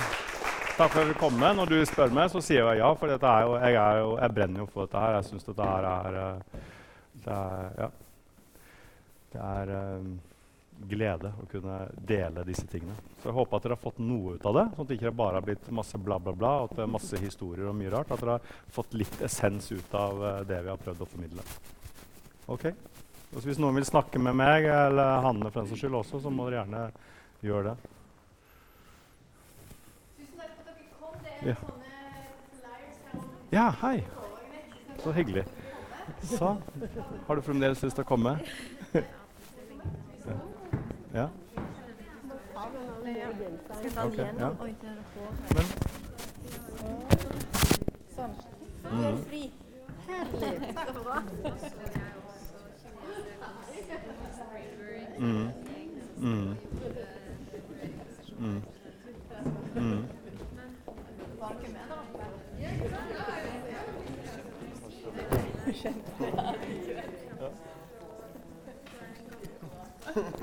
takk for at du kom med. Når du spør meg, så sier jeg ja. For jo, jeg, jo, jeg brenner jo for dette her. Jeg syns dette her er eh, Det er, ja. det er eh, glede å kunne dele disse tingene. Så jeg håper at dere har fått noe ut av det. Sånn at det ikke bare har blitt masse bla, bla, bla, at det er masse historier og mye rart. At dere har fått litt essens ut av eh, det vi har prøvd å formidle. Ok? Og hvis noen vil snakke med meg eller Hanne for den saks skyld også, så må dere gjerne gjøre det. Tusen takk for at dere kom. Det Ja. er sånne flyers her om Ja, hei. Så hyggelig. Så har du fremdeles lyst til å komme? Ja. Skal jeg ta den Ok, igjen? ja. Men. Mm. Mm. Mm. Mm. Mm. Mm.